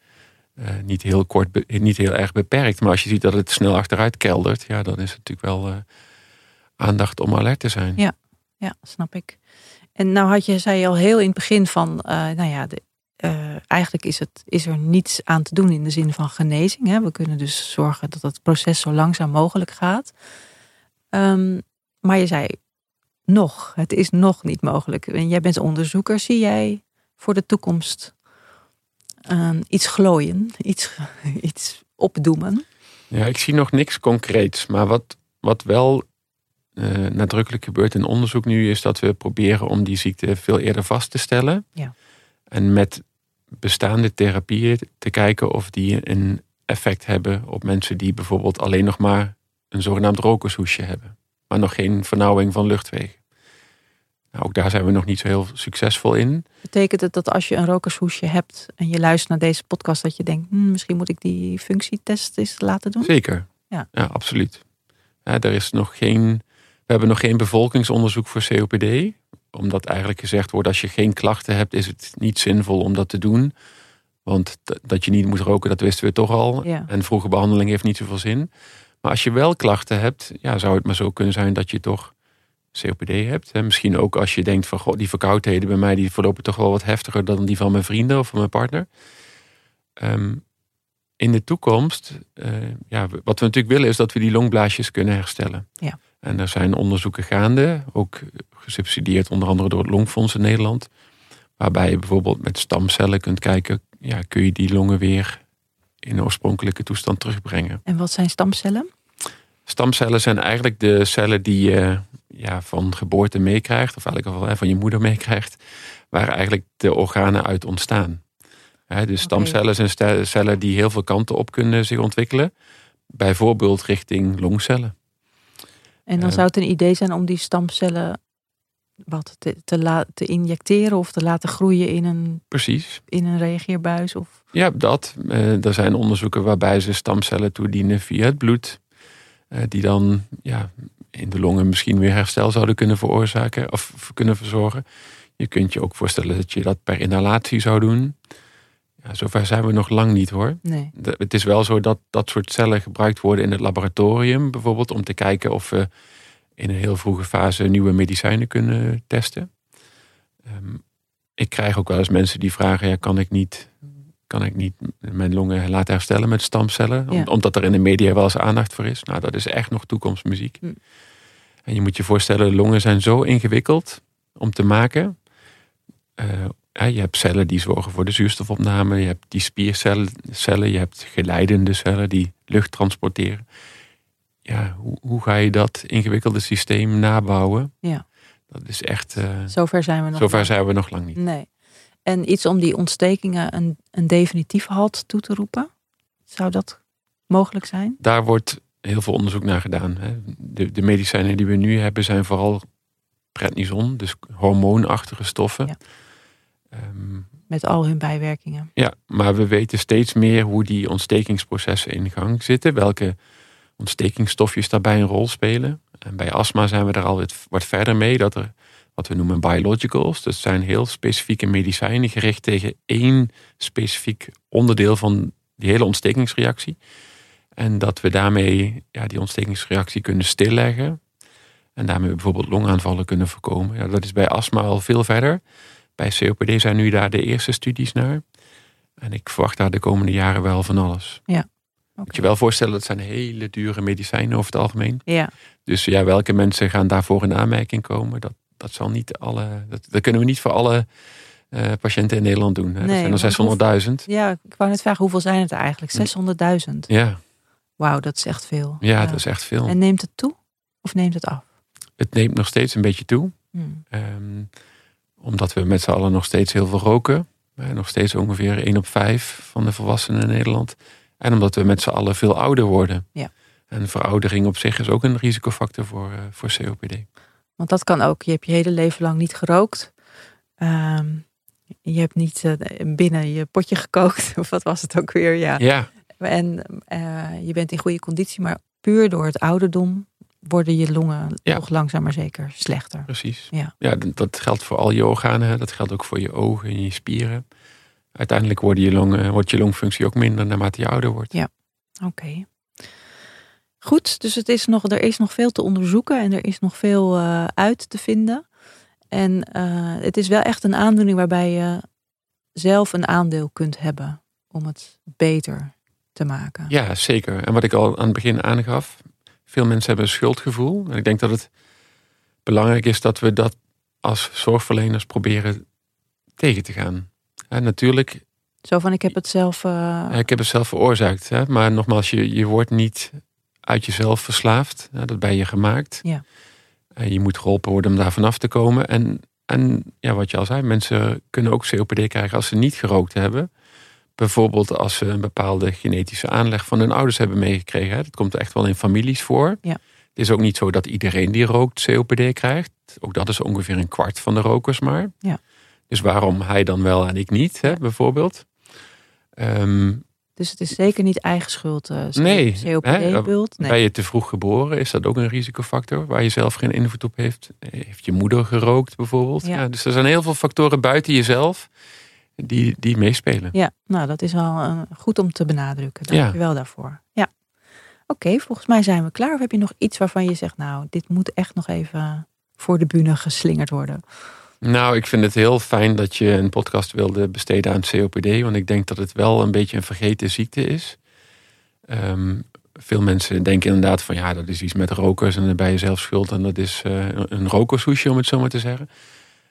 eh, niet, heel kort, niet heel erg beperkt. Maar als je ziet dat het snel achteruit keldert, ja, dan is het natuurlijk wel eh, aandacht om alert te zijn. Ja. Ja, snap ik. En nou had je, zei je al heel in het begin van, eh, nou ja, de, eh, eigenlijk is, het, is er niets aan te doen in de zin van genezing. Hè? We kunnen dus zorgen dat het proces zo langzaam mogelijk gaat. Ehm, maar je zei nog, het is nog niet mogelijk. En jij bent onderzoeker, zie jij voor de toekomst ehm, iets glooien, iets, iets opdoemen? Ja, ik zie nog niks concreets. Maar wat, wat wel eh, nadrukkelijk gebeurt in onderzoek nu, is dat we proberen om die ziekte veel eerder vast te stellen. Ja. En met bestaande therapieën te kijken of die een effect hebben op mensen die bijvoorbeeld alleen nog maar een zogenaamd rokershoesje hebben, maar nog geen vernauwing van luchtwegen. Nou, ook daar zijn we nog niet zo heel succesvol in. Betekent het dat als je een rokershoesje hebt en je luistert naar deze podcast, dat je denkt, hm, misschien moet ik die functietest eens laten doen? Zeker. Ja. absoluut. Ja, er is nog geen, we hebben nog geen bevolkingsonderzoek voor COPD. Omdat eigenlijk gezegd wordt: als je geen klachten hebt, is het niet zinvol om dat te doen. Want dat je niet moet roken, dat wisten we toch al. Ja. En vroege behandeling heeft niet zoveel zin. Maar als je wel klachten hebt, ja, zou het maar zo kunnen zijn dat je toch COPD hebt. Hè? Misschien ook als je denkt van goh, die verkoudheden bij mij die verlopen toch wel wat heftiger dan die van mijn vrienden of van mijn partner. Ehm, in de toekomst, uh, ja, wat we natuurlijk willen is dat we die longblaasjes kunnen herstellen. Ja. En er zijn onderzoeken gaande, ook gesubsidieerd onder andere door het Longfonds in Nederland. Waarbij je bijvoorbeeld met stamcellen kunt kijken, ja, kun je die longen weer in de oorspronkelijke toestand terugbrengen. En wat zijn stamcellen? Stamcellen zijn eigenlijk de cellen die je ja, van geboorte meekrijgt, of eigenlijk van je moeder meekrijgt, waar eigenlijk de organen uit ontstaan. dus stamcellen zijn cellen die heel veel kanten op kunnen zich ontwikkelen. Bijvoorbeeld richting longcellen. En dan zou het een idee zijn om die stamcellen wat te, te, te injecteren of te laten groeien in een, Precies. in een reageerbuis? Of? Ja, dat. Uh, er zijn onderzoeken waarbij ze stamcellen toedienen via het bloed. Uh, die dan ja, in de longen misschien weer herstel zouden kunnen veroorzaken of kunnen verzorgen. Je kunt je ook voorstellen dat je dat per inhalatie zou doen. Ja, zover zijn we nog lang niet hoor. Nee. De, het is wel zo dat dat soort cellen gebruikt worden in het laboratorium, bijvoorbeeld om te kijken of we in een heel vroege fase nieuwe medicijnen kunnen testen. Um, ik krijg ook wel eens mensen die vragen: ja, kan ik niet, kan ik niet mijn longen laten herstellen met stamcellen? Ja. omdat er in de media wel eens aandacht voor is. Nou, dat is echt nog toekomstmuziek. Hm. En je moet je voorstellen, longen zijn zo ingewikkeld om te maken. Uh, ja, je hebt cellen die zorgen voor de zuurstofopname. Je hebt die spiercellen, cellen, je hebt geleidende cellen die lucht transporteren. Ja, hoe, hoe ga je dat ingewikkelde systeem nabouwen? Ja. Dat is echt. Uh, zover zijn we nog. Zover zijn we nog lang niet. Nee. En iets om die ontstekingen een, een definitief halt toe te roepen? Zou dat mogelijk zijn? Daar wordt heel veel onderzoek naar gedaan. Hè. De, de medicijnen die we nu hebben zijn vooral prednison, dus hormoonachtige stoffen. Ja. Um, Met al hun bijwerkingen. Ja, maar we weten steeds meer hoe die ontstekingsprocessen in gang zitten. Welke ontstekingsstofjes daarbij een rol spelen. En bij astma zijn we er al wat verder mee. Dat er wat we noemen biologicals. Dat zijn heel specifieke medicijnen gericht tegen één specifiek onderdeel van die hele ontstekingsreactie. En dat we daarmee ja, die ontstekingsreactie kunnen stilleggen. En daarmee bijvoorbeeld longaanvallen kunnen voorkomen. Ja, dat is bij astma al veel verder. Bij COPD zijn nu daar de eerste studies naar. En ik verwacht daar de komende jaren wel van alles. Ja. Okay. Moet je wel voorstellen, dat zijn hele dure medicijnen over het algemeen. Ja. Dus ja, welke mensen gaan daarvoor in aanmerking komen? Dat, dat zal niet alle. Dat, dat kunnen we niet voor alle uh, patiënten in Nederland doen. Hè? Nee, dat zijn er 600.000. Ja, ik wou net vragen, hoeveel zijn het eigenlijk? 600.000? Ja. Wauw, dat is echt veel. Ja, ja, dat is echt veel. En neemt het toe of neemt het af? Het neemt nog steeds een beetje toe. Hmm. Um, omdat we met z'n allen nog steeds heel veel roken. Nog steeds ongeveer 1 op 5 van de volwassenen in Nederland. En omdat we met z'n allen veel ouder worden. Ja. En veroudering op zich is ook een risicofactor voor, uh, voor COPD. Want dat kan ook. Je hebt je hele leven lang niet gerookt. Um, je hebt niet uh, binnen je potje gekookt. Of wat was het ook weer? Ja. ja. En je bent in goede conditie. Maar puur door het ouderdom worden je longen Ja. toch langzaam maar zeker slechter. Precies. Ja. Ja, dat- geldt voor al je organen. Dat geldt ook voor je ogen en je spieren. Uiteindelijk worden je longen, wordt je longfunctie ook minder naarmate je ouder wordt. Oké. Goed, dus het is nog, er is nog veel te onderzoeken en er is nog veel eh, uit te vinden. En eh, het is wel echt een aandoening waarbij je zelf een aandeel kunt hebben om het beter te maken. Ja, zeker. En wat ik al aan het begin aangaf, veel mensen hebben een schuldgevoel. En ik denk dat het belangrijk is dat we dat als zorgverleners proberen tegen te gaan. En natuurlijk, Zo van, ik heb het zelf... eh, ik heb het zelf veroorzaakt. Hè? Maar nogmaals, je, je wordt niet uit jezelf verslaafd. Hè? Dat ben je gemaakt. Ja. En je moet geholpen worden om daar vanaf te komen. En, en ja, wat je al zei, mensen kunnen ook COPD krijgen als ze niet gerookt hebben. Bijvoorbeeld als ze een bepaalde genetische aanleg van hun ouders hebben meegekregen. Dat komt echt wel in families voor. Ja. Het is ook niet zo dat iedereen die rookt COPD krijgt. Ook dat is ongeveer een kwart van de rokers maar. Ja. Dus waarom hij dan wel en ik niet, hè, bijvoorbeeld. Ehm, Dus het is zeker niet eigen schuld, uh, nee, COPD-bult. Nee. Ben je te vroeg geboren? Is dat ook een risicofactor waar je zelf geen invloed op heeft? Heeft je moeder gerookt bijvoorbeeld? Ja. dus er zijn heel veel factoren buiten jezelf die, die meespelen. Ja, nou dat is wel uh, goed om te benadrukken. Dank je wel daarvoor. Ja. Oké, volgens mij zijn we klaar. Of heb je nog iets waarvan je zegt, nou, dit moet echt nog even voor de bühne geslingerd worden? Nou, ik vind het heel fijn dat je een podcast wilde besteden aan COPD. Want ik denk dat het wel een beetje een vergeten ziekte is. Ehm, veel mensen denken inderdaad van ja, dat is iets met rokers en dan ben je zelf schuld. En dat is uh, een rokershoesje, om het zo maar te zeggen.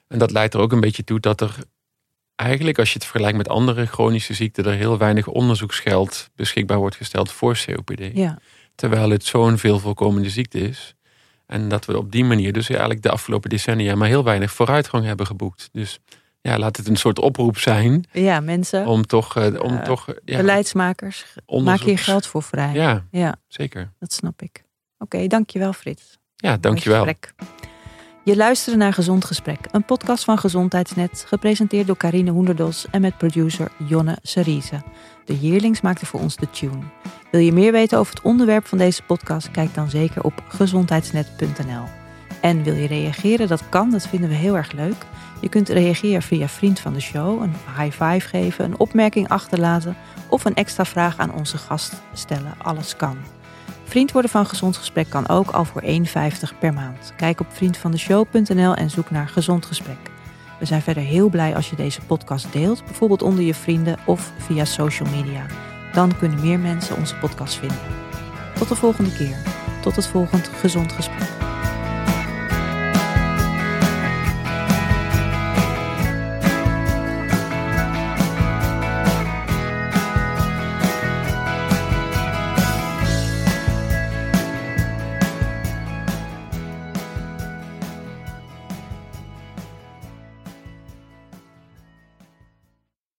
En dat leidt er ook een beetje toe dat er eigenlijk, als je het vergelijkt met andere chronische ziekten, er heel weinig onderzoeksgeld beschikbaar wordt gesteld voor COPD. Ja. Terwijl het zo'n veel voorkomende ziekte is. En dat we op die manier dus eigenlijk de afgelopen decennia maar heel weinig vooruitgang hebben geboekt. Dus ja, laat het een soort oproep zijn. Ja, mensen. Om toch. Uh, om uh, toch ja, beleidsmakers, onderzoeks... maak hier geld voor vrij. Ja, ja. zeker. Dat snap ik. Oké, okay, dankjewel Frits. Ja, dankjewel. Je luisterde naar Gezond Gesprek, een podcast van Gezondheidsnet, gepresenteerd door Karine Hoenderdos en met producer Jonne Serize. De Yearlings maakte voor ons de tune. Wil je meer weten over het onderwerp van deze podcast? Kijk dan zeker op gezondheidsnet.nl. En wil je reageren? Dat kan, dat vinden we heel erg leuk. Je kunt reageren via Vriend van de Show, een high five geven, een opmerking achterlaten of een extra vraag aan onze gast stellen. Alles kan. Vriend worden van Gezond Gesprek kan ook al voor 1,50 per maand. Kijk op vriendvandeshow.nl en zoek naar Gezond Gesprek. We zijn verder heel blij als je deze podcast deelt, bijvoorbeeld onder je vrienden of via social media. Dan kunnen meer mensen onze podcast vinden. Tot de volgende keer. Tot het volgende Gezond Gesprek.